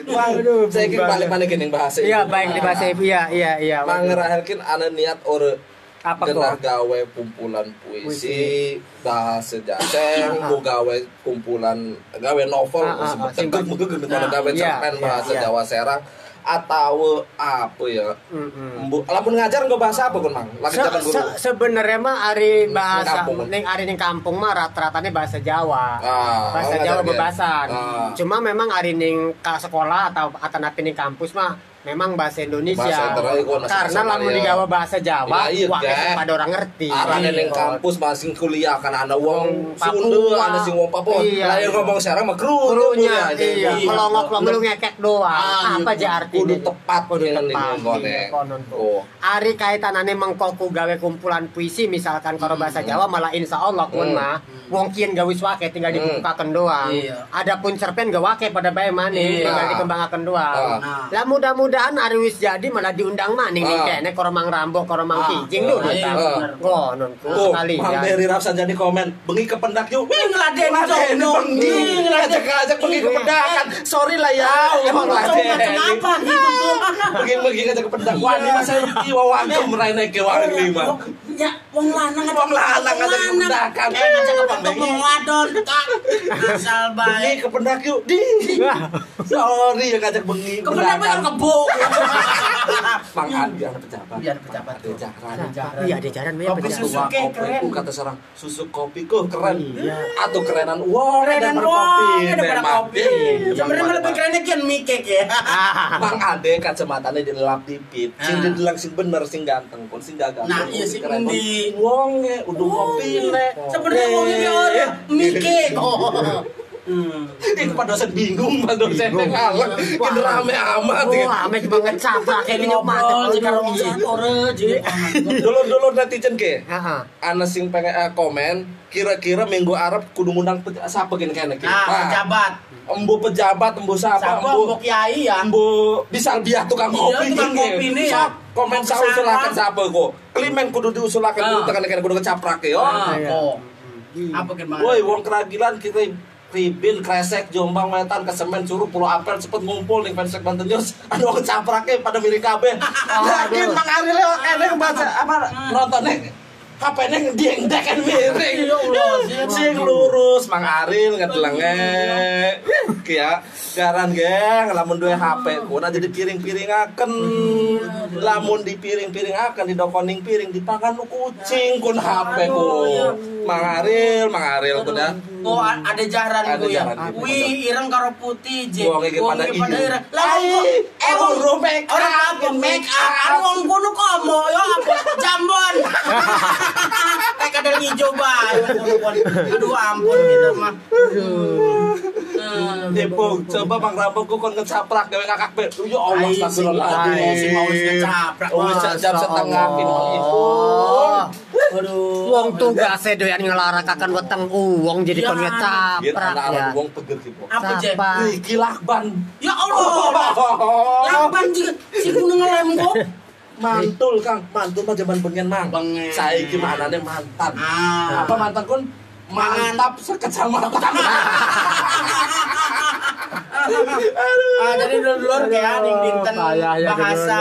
Waduh, saya kira balik-balik yang bahasa Iya, baik di bahasa ibu ya, iya, iya. Mangerahelkeun ana niat ore Apa kok? gawe kumpulan puisi, Puisi. bahasa jaseng, Ah. mau gawe kumpulan gawe novel, megeg Nah, gawe cerpen iya, bahasa iya. Jawa Serang. atau apa ya. Mbu, lamun ngajar nggak bahasa apa kun mang lagi Se- guru se- sebenarnya mah ari bahasa ning ari ning kampung mah rata-ratanya bahasa Jawa. Ah, bahasa oh, Jawa bebasan. Ah. Cuma memang ari ning ka sekolah atau atau napi ning kampus mah memang bahasa Indonesia. Bahasa Karena bahasa lamun Melayu. digawa bahasa Jawa, Iya, iya, wah Kak. pada orang ngerti. Arane ning Iya. kampus masing kuliah kan ana wong. Sunda, ana sing wong Papua. Iya. Lah yang ngomong sekarang mah kru Gurunya iya, melongok lo melu ngekek doang. Ah, Apa iya. aja artinya? Kudu tepat kudu tepat. Iya. Ari kaitanane mengkoku gawe kumpulan puisi misalkan kalau bahasa Jawa malah insya Allah kun Hmm. mah wong kian gawe wake tinggal Hmm. dibukakan doang. Iya. Adapun cerpen gak wake pada bae maneh Iya. tinggal dikembangkan doang. Ah. Lah mudah-mudahan ari wis jadi malah diundang maning nih Ah. kene Koromang Rambo, Koromang Ah. Kijing Ah, dulu iya, ta. bener. Konon ku Tuh, sekali Mang ya. Beri Rapsan jadi komen, bengi ke pendak yuk. Ngeladen Ngeladen, bengi. Ngeladen. Ngajak-ngajak bengi ke Iya. pendakan. Sorry lah ya, emang ngeladen. macam apa gitu tuh? Bengi-bengi ngajak ke pendak. Wah, ini masa ini wawangkem raine ke wang lima. Ya, wong lanang Wong lanang ngajak ke pendakan. Eh, ngajak ke pendak wong wadon. Asal Bengi baik. ke pendak yuk. Di. Sorry ya ngajak bengi. Ke pendak pendakan. Adi anak pejabat. Biar pejabat. Ada jaran. Iya, ada jaran ya pejabat. susu keren. kata seorang susu kopi ku keren Iya. atau kerenan uang Kerenan wong, kopi daripada memang. kopi. Iya, Sebenarnya Mang lebih Ade. kerennya kian mikek ya. Mang Ade kacamatanya dilap pipit sing Ah. didelang sing bener sing ganteng pun sing gak ganteng Nah, iya sing sing endi? wong ya udah kopi le Sebenarnya wong ini orang mikek. Oh. Hmm. ini pada dosen bingung pak dosen Bingung. ngalah ini rame amat Oh, gitu. ame banget capek kayak gini mantep. Ngobrol jika orang satu jadi. dulu dulu netizen ke ana sing pengen eh, komen kira-kira minggu Arab kudu ngundang siapa gini kayaknya ki Nah, pejabat. embu pejabat embu siapa Siapa mbok kiai ya? Ambo bisa biar tukang Iya, kopi tukang gini. ya. komen Kopi saya usulakan siapa kok. Klimen kudu diusulakan Ah. kudu tekan tekan kudu kecaprak ya. Ah, iya. Apa gimana? Woi, wong keragilan kita Ribin, Kresek, Jombang, Wetan, Kesemen, Suruh, Pulau Apel, cepet ngumpul nih Fansek Banten News. Aduh, kecapraknya pada milik kabeh. Yakin Mang Ari lewat enek baca apa nontonnya HP-nya dieng kan miring. Ya Sing lurus Mang Aril ngedelenge. Kia garan geng lamun duwe HP ku jadi piring-piringaken. Lamun dipiring-piringaken didokoning piring dipangan lu kucing kun HP ku. Mang Aril, Mang Aril ku dah. Oh, ada jaran Ada gue ya. gitu. Wih, ireng karo putih, je. Wong iki pada iya. ireng. Lah eh wong orang make up, orang apa make up? Anu wong kuno komo yo apa jambon. Kayak kadang hijau kon. Aduh ampun gitu mah. Aduh. Depo, coba Mang Rambo ku kon ngecaprak gawe ngakak be. Ya Allah, ai, sing mau ngecaprak. Oh, wis jam setengah. Aduh. Wong tugasnya doyan ngelarakakan weteng uang jadi kon Biar ngecaprak ya. wong peger gitu. Apa, Je? Siapa? Iki lakban. Ya Allah. Lapan juga si kuno ngelem kok. Mantul Kang, mantul mah jaman bengen mang. Bengen. Saiki manane mantan. Ah. Apa mantan kun? Mantap sekecamatan. Ah, jadi dulur kayak ning dinten ya, bahasa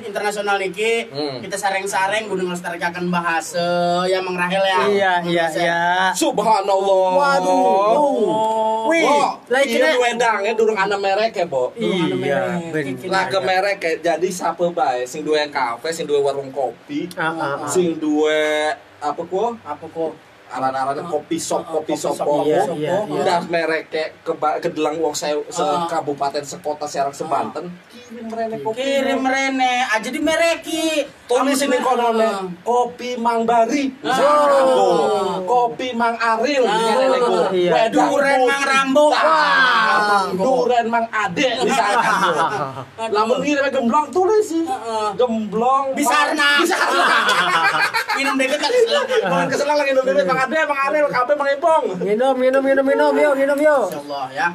internasional iki Hmm. kita sareng-sareng kudu ngelestarikaken bahasa ya Mang Rahel ya. Iya, iya, iya. Subhanallah. Waduh. Oh. Wih, Oh, lagi iya kena- wedangnya durung ana merek ya, Bo. Iya, bener. Lah ke merek ya, jadi siapa bae sing duwe kafe, sing duwe warung kopi, Ah, ah, ah. sing duwe apa ku? Apa kok? Aran-arannya kopi shop, kopi Kopi shop, iya, iya. Udah merek kayak ke kedelang wong se, se Ah. kabupaten sekota Serang sebanten, kirim rene kopi. Kirim rene aja di mereki. Tulis ini konone Ah. kopi Mang Bari, Ah. kopi Mang Aril. Iya. Duren. Mang Rambo. Duren Mang Ade, misalkan. Lamun ngirim gemblong tulis sih, gemblong. Bisarna. Bisarna. Minum selak. Mohon kesenang lagi nunggu bebek Mang Ade, Mang Aril, kabeh Mang Ipong. Minum, minum, minum, minum, yuk, minum, yuk. Insyaallah ya.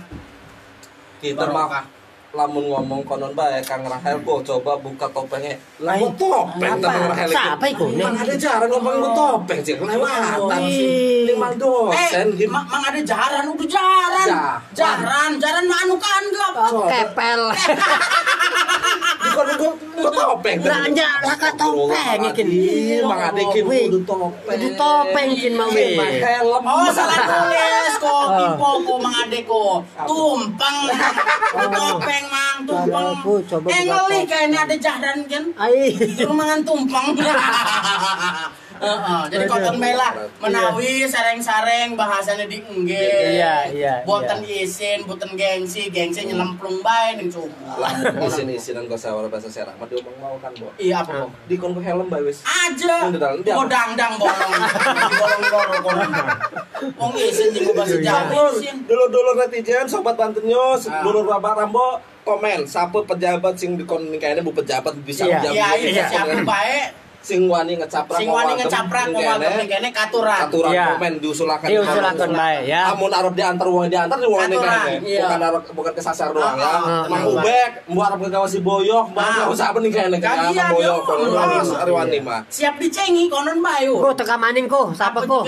Kita Barokah. Lamun ngomong konon bae Kang Rahel kok coba buka topengnya. Lah kok topeng? Kang Rahel. iki? Siapa iku? Mang ada jarang ngomong lu topeng sih kelewatan. Wih. Ini mang dosen Eh, gitu. ma- mang ada jaran udah jaran. Ja- Jaran, jaran mah anu kan gelap. Kepel. Di kon Kok kok topeng? Lah nya lah ka topeng ikin. Mang Ade kin Wih, kudu topeng. Kudu topeng kin mah weh. Pakai helm. Oh salah tulis kok Ah. kipo ko mang adeko tumpeng topeng mang tumpeng eh buka ngeli topeng. kayaknya ada jahdan kan Ai. Suruh mangan tumpeng. Heeh, jadi konten mela menawi sareng-sareng bahasanya di engge. Iya, iya, Boten isin, boten gengsi, gengsi nyelemplung bae ning cukup. Lah, isin isinan kau sawara bahasa serang mah diomong mau kan, Bo. Iya apa kok? Di kon helm bae wis. Aja. Yang di dalam, dia apa? Kok dangdang bolong. Bolong loro kono. Wong isin jeung bahasa Jawa isin. Dulu-dulu netizen sobat Banten News, Ah. dulu Bapak Rambo komen siapa pejabat sing di kon kayaknya bu pejabat bisa Iya. menjawab Iya, iya siapa bae. Sing wani ngecaprak Sing wani ngecaprak wong wadon kene katuran. aturan Iya. komen diusulkan Diusulkan bae ya. Amun arep diantar wong diantar di wong kayaknya. iya. bukan arep bukan kesasar doang ya Ah, ah, mang ah. ubek mau arep ke si boyok mau Ah. mau apa kayaknya Kagian, kayaknya boyok yo. kono Ah. ari wani mah Siap dicengi konon bae. Ko teka maning ko, sapa ko?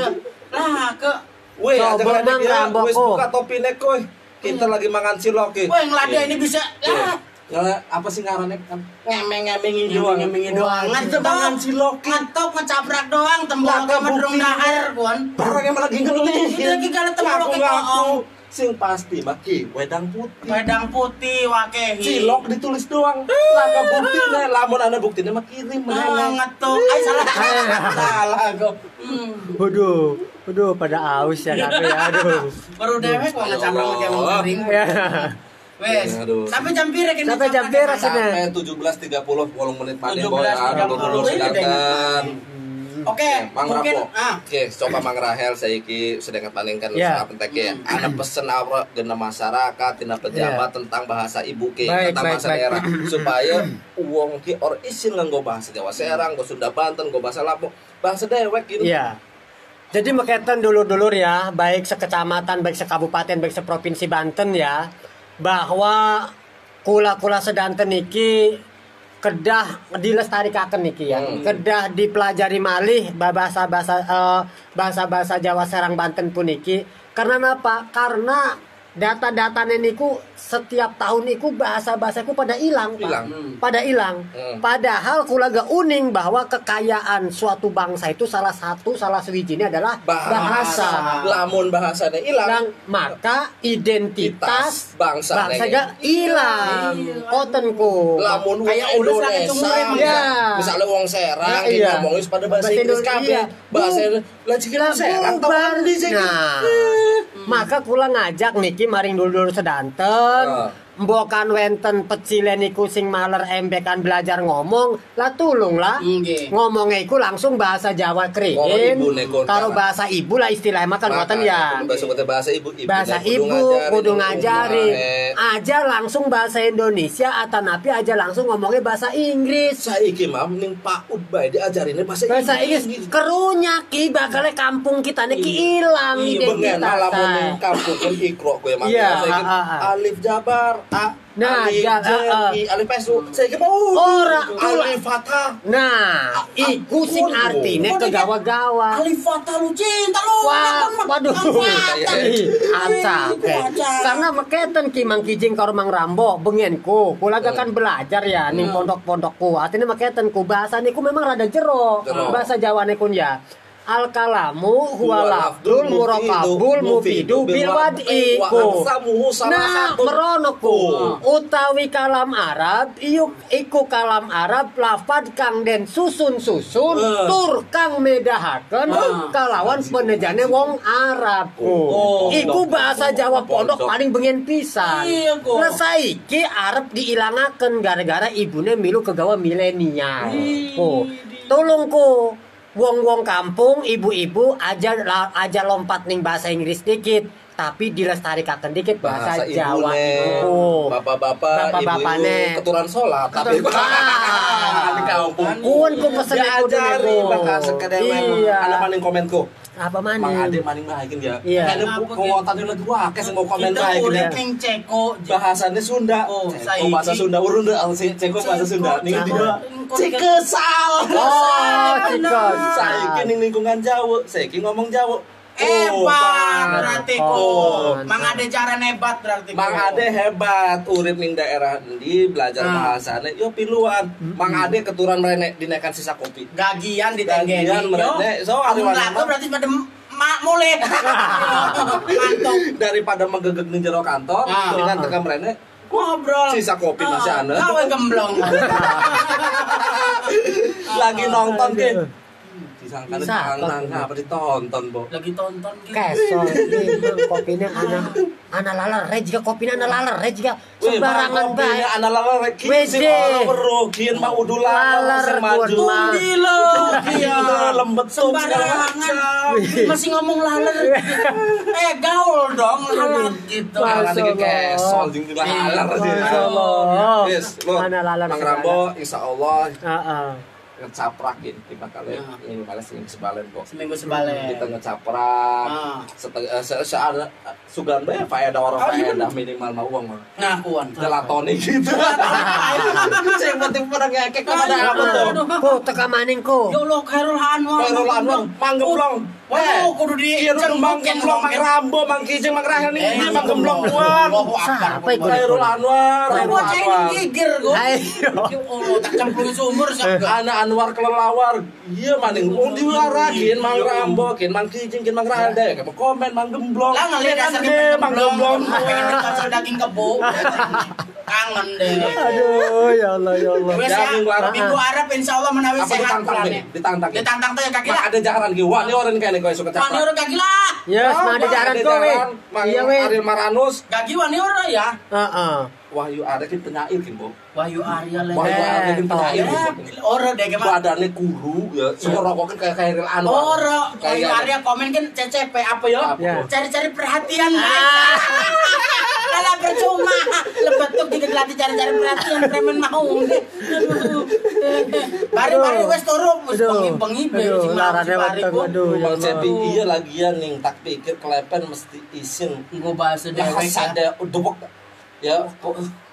Lah ke Weh, ngeledek mang ya, wes buka topi nek koy. Kita lagi mangan cilok ya. Wah, ngelada ini bisa lah Ya, apa sih ngarannya kan? ngemeng-ngemengin Doang. ngemeng-ngemengin doang. Wah, Ngetok mangan cilok. ngetok ngecaprak doang tembok ke kebukti medrung dahar kon. Orang yang lagi ngeluh. Ini lagi kalau tembok ke koong. Sing pasti maki wedang putih. Wedang putih wakehi. Cilok ditulis doang. Lah bukti nih, lamun ana buktine mah kirim Oh, meneh. ngetok. Ay salah. salah kok. Hmm. Waduh, waduh pada aus ya tapi aduh. Baru dewek kok ngecaprak pakai wong kering. Ya. Wes. Aduh. Sampai jam pira kene? Sampai jam pira, Rasanya. Sampai 17.30 8 menit paling 17.30. boy. Aduh, dulu Ini silakan. Oke, Mang mungkin Rapo. ah Oke, coba Mang Rahel saya iki sedang paningkan Ya. yeah. pentek ya. Ada pesen apa gena masyarakat, tina pejabat tentang bahasa ibu ke, Baik, tentang baik, bahasa baik. daerah supaya uang ki or isin nganggo bahasa Jawa Serang, go Sunda Banten, go bahasa Lampung, bahasa dewek gitu. Iya. Jadi makatan dulur-dulur ya, baik sekecamatan, baik sekabupaten, baik seprovinsi Banten ya, bahwa kula-kula sedanten iki kedah dilestarikaken niki ya. Hmm. Kedah dipelajari malih bahasa-bahasa eh, bahasa-bahasa Jawa Serang Banten pun iki. Karena apa? Karena data-data niku setiap tahun niku bahasa-bahasaku pada hilang, Pak. Hilang. Pada hilang. Hmm. Padahal kulaga uning bahwa kekayaan suatu bangsa itu salah satu salah sewijinya adalah bahasa. Lamun bahasanya hilang, Hilang, maka identitas bangsa bangsa hilang. Kotenku. lamun Kayak Indonesia, ya. misalnya wong Serang, Nah, kita iya. ngomongin pada bahasa Bahasa Inggris kabeh, bahasa Bu- lah jika Lah, Serang tahu di sini. Nah, maka kula ngajak niki maring dulur sedanten. Ah. Mbokan wenten pecilen iku sing maler embekan belajar ngomong, lah tulung lah. Ngomongnya iku langsung bahasa Jawa nego Kalau bahasa ibu lah istilahnya makan buatan ya. Bahasa ibu, ibu bahasa ibu kudu ngae. aja langsung bahasa Indonesia atau napi aja langsung ngomongnya bahasa Inggris Saiki mah ning Pak Ud bae diajarinnya bahasa, bahasa Inggris kerunya ki bakal kampung kita niki hilang Iya lamun ning saya. kampung kan ikro kowe mah. Iya, ah, ah, ah. alif jabar, a Nah, alif ja- jen, ah, ah. i, alif pesu. Saiki mah uh, Ora, alif fathah. nah iku sing artine kegawa-gawa Alif Fatah lu cinta lu. Wah, waduh, acak. Karena maketen ki mang kijing karo mang Rambo bengenku, kula kan belajar ya ning pondok-pondokku. Artinya maketen ku bahasa niku memang rada jero. Bahasa Jawa niku ya. Al kalamu huwa lafdul murakabul mufidu bil wad'i Wa ku. Nah, satu. merono ku. Oh. Utawi kalam Arab, iuk iku kalam Arab lafad kang den susun-susun Eh. tur kang medahaken Ah. kalawan penejane wong Arab. Oh. Iku bahasa Jawa Pondok. paling bengen pisan. Iya, kok. Lah saiki Arab diilangaken gara-gara ibune milu kegawa milenial. Oh. Tolong ku wong-wong kampung, ibu-ibu aja aja lompat ning bahasa Inggris dikit, tapi dilestarikaken dikit bahasa, Jawa itu. Bapak-bapak, Bapak-bapak, keturunan sholat, tapi kampung. Kuon ku pesen dulu. bahasa. Iya. Ada maning komenku. Apa Mang mana? Ade maning bahagia ya. Iya. Ada penguatan lagi wake sing mau komen Kita bahagia. urip ning Ceko. Bahasanya Sunda. Oh, Ceko bahasa Sunda urun deh Ceko bahasa Sunda. Ning Ceko. dia. Cikesal. Oh, cikes. Saiki ning lingkungan Jawa, saiki ngomong Jawa. Hebat berarti ku. Oh, Mang Ade jaran hebat berarti ku. Mang Ade hebat, urip ning daerah endi belajar Ah. bahasane yo piluan. Mang Ade keturunan merene dinekan sisa kopi. gagian ditenggeni. Gagian merene. So, Amun mana berarti pada mak mulai. Ngantuk. Daripada menggegek ning jero kantor, Ah. dengan tekan merene Ngobrol. Sisa kopi masih ana. Gawe gemblong. lagi nonton ke. Disangka Disangka. nang apa ditonton, Bo. Lagi tonton gitu. Kesol ini kopinya ana ana laler jika kopinya ana laler jika Wih, sembarangan bae. Anak Wede. ora weruh, kieu mah udu buat maju. Tundi lo, Iya, lembet. Sembarangan. Masih ngomong laler. Eh gaul dong laler gitu. Malah lagi Allah. kesol jeung lalar Masya dia. Allah. Yes, lu. Mana lalar Mang. Rambo insyaallah Heeh. Ngecaprakin tiba kali Ya. ini malah sing sebalen kok. Seminggu sebalik. Kita ngecaprak. Ah. Setengah se se ada sugan bae faedah orang Oh, faedah minimal mah uang mah. Ngakuan. Gelatoni gitu. Saya penting pada ngekek kepada apa tuh? Ko teka maning ko. Ya Allah, Khairul Anwar. Kairul Anwar, Mang Gemblong. Waduh, kudu di Kieu Mang Gemblong, Mang Rambo, Mang Kijeng, Mang Rahel Eh, ini Mang Gemblong kuat. Siapa itu? Kairul Anwar, ini gigir gua. Ayo. Ya Allah, tak cemplung sumur sakit. Anak Anwar kelelawar, iya maning mau diwarakin Mang Rambo, kin Mang Kijeng, kin Mang Rahel deh, kamu komen Mang Gemblong. Lah ngelihat Kan dasar deh, Mang Gemblong. Pengen dikasih daging kebo. Kangen deh. Aduh ya Allah ya Allah. Wes Ya, ya, minggu Arab. minggu Arab insya Allah menawi sehat ditantang ditantang. Ditantang tuh ya kaki lah. ada jaran gitu, wah ini orang kayaknya kau suka Wani caprak. orang kaki lah. Yes, mah ada jaran ko we. Mang Iya we. Ariel Maranus, Kaki wani orang ya. Heeh. Wahyu ada kan penyair kan, Bo. Wahyu Arya lah. Wahyu Eh, ada kan penyair. Ya, Bo. orang deh gimana? Badannya kuru, ya. Semua rokok kan kayak Khairil Anwar. Orang Wahyu Arya komen kan CCP apa ya? Apa, Ya. Bo? Cari-cari perhatian mereka. Kalah percuma. Lebetuk juga dilatih cari-cari perhatian premen mau. Bari-bari wes turu wes bengi-bengi sing larane bari weteng, aduh. ya Bang. Cepi iya lagian nih tak pikir kelepen mesti isin Gue bahasa dewek bahasa ya. ada dubek ya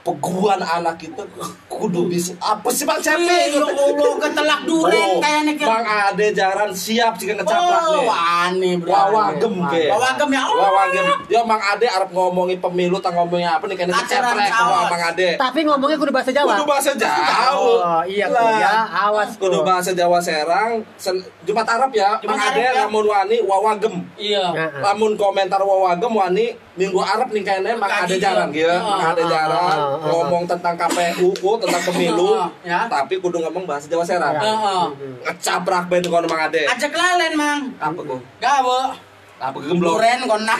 peguan anak itu kudu bisa apa sih Bang Cepi ya Allah, ketelak duren Oh, kayaknya kan. Bang Ade jaran siap jika ngecaprak Oh, nih wani bro. Wawagem ke Wawagem ya. Oh. Wawagem Ya Bang Ade arep ngomongin pemilu tak ngomongin apa nih kayaknya cawas. sama Bang Ade Tapi ngomongnya kudu bahasa Jawa. Kudu bahasa jauh Oh, iya Lah. ku ya, awas ku. Kudu bahasa Jawa Serang Sen- Jumat Arab ya Jumat Bang Ade Arab ya. lamun wani wawagem Iya. Lamun komentar wawagem wani minggu Arab nih kayaknya Ade dia. jaran gitu Mang Ade ah, jaran ah, ngomong tentang KPU ku, tentang pemilu Ya. tapi kudu ngomong bahasa Jawa Serang Heeh. ngecaprak ben kono Mang Ade Ajak lalen, Mang. apa ku Gawe. apa gemblong Duren kon nak.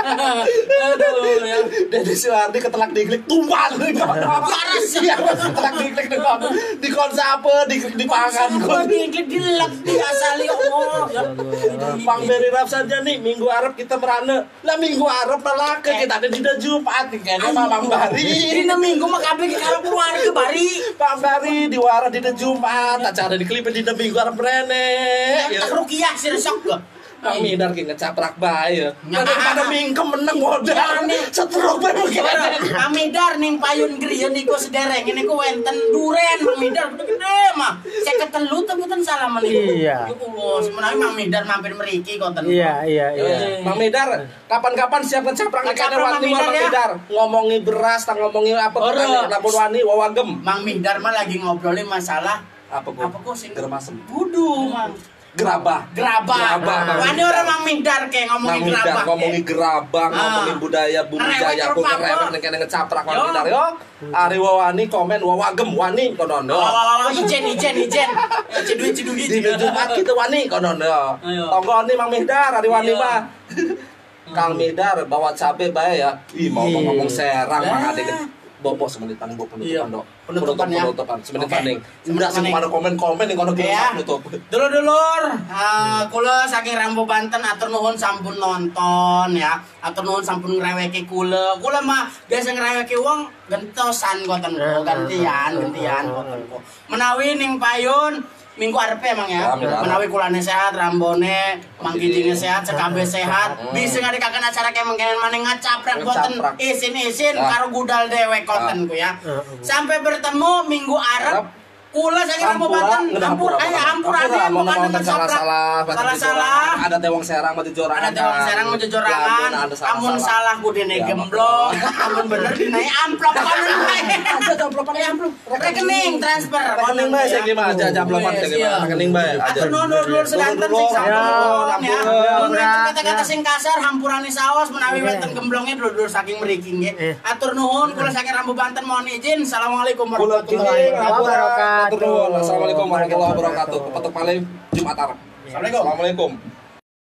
Aduh, ya. Dede Siwardi ketelak diklik tumpal Waras. Iya, ketelak diklik di kon di kon sapa di di pangan kon. diklik dilek di asali Bang Beri saja nih minggu Arab kita merana. Lah minggu Arab malah ke kita ada di Jumat nih kayaknya mah Bang Bari Dina minggu mah kabeh ke karo keluarga bari. Bang Bari di wara di Jumat acara di klip di minggu Arab rene ya rukiah sih resok gua. Bang Midar ki ngecaprak bae ya Ya. daripada mingkem meneng modal Ya, nih. setruk bae begini Amidar ning payun griya niku sederek ini ku wenten duren Mang Midar gede-gede mah. Saya ketelu tapi ten salaman niku. Iya. Ya Allah, sebenarnya Mang Midar mampir mriki konten. Iya, iya, iya. Eh. Bang Medar, kapan-kapan siap ngecaprak karena Bang wani Medar, Bang ya. Ngomongi beras, tak ngomongi apa kan lapor wani wawagem. Mang Midar mah lagi ngobrolin masalah Apa kok? apa kok sing Germasem. Kudu, Mang. Gerabah. Gerabah. Gerabah, Mang Wani orang Mang Midar kayak ngomongin Medar gerabah. ngomongi gerabah, Ah. ngomongin budaya budaya aku ngerewek nih kene ngecaprak Bang Yo. Medar yo. Ari wawani komen wawagem wani konon yo. Wah, wah, wah, wah, ijen, ijen, ijen. Cidui, cidui, Di Jumat kita wani konon yo. Ayo. Tonggo ni Mang Medar, ari wani Iya. mah. Kang Medar bawa cabe bae ya. Ih mau ngomong serang Mang Lah. Bobo semenit tanggung Iya. penutupan dok. Penutupan ya. Penutupan semenit Oke. paning. Semenit Udah sing paning. pada komen-komen ning kono kita Ya. nutup. Dulur-dulur, eh, kula saking Banten atur nuhun sampun nonton ya. Atur nuhun sampun ngreweki kula. Kula mah biasa ngreweki wong gentosan kok, gantian, gantian kok. Menawi ning payun minggu arep emang ya. Menawi kulane sehat, rambone, mangkijine sehat, sekabe sehat. Hmm. Bisa ngadekaken acara kayak mengkenen maneh ngacaprak Ngacaprak. isin-isin karo gudal dewek konten ku ya. Sampai bertemu minggu Arab. Kula saking Rambu Banten, ampur, eh ampur aja, mau bukan nonton salah salah, salah salah. ada tewang serang mati jorangan. Ada tewang serang mau jojorangan, amun salah ku dene Ya, gemblong, amun bener dene amplop kono. Ada amplopan ya amplop. Rekening transfer. Rekening bae saya gimana aja amplopan saya gimana. Rekening bae aja. Atur nuhun dulur sedanten sing sampun Ya, kata-kata sing kasar hampurane saos menawi wonten gemblongnya dulur saking mriki nggih. Atur nuhun kula saking Rambu Banten mohon izin. Assalamualaikum warahmatullahi wabarakatuh. Wabarakatuh. Assalamualaikum warahmatullahi wabarakatuh. Kepetuk malih Jumat Arab. Assalamualaikum. Assalamualaikum.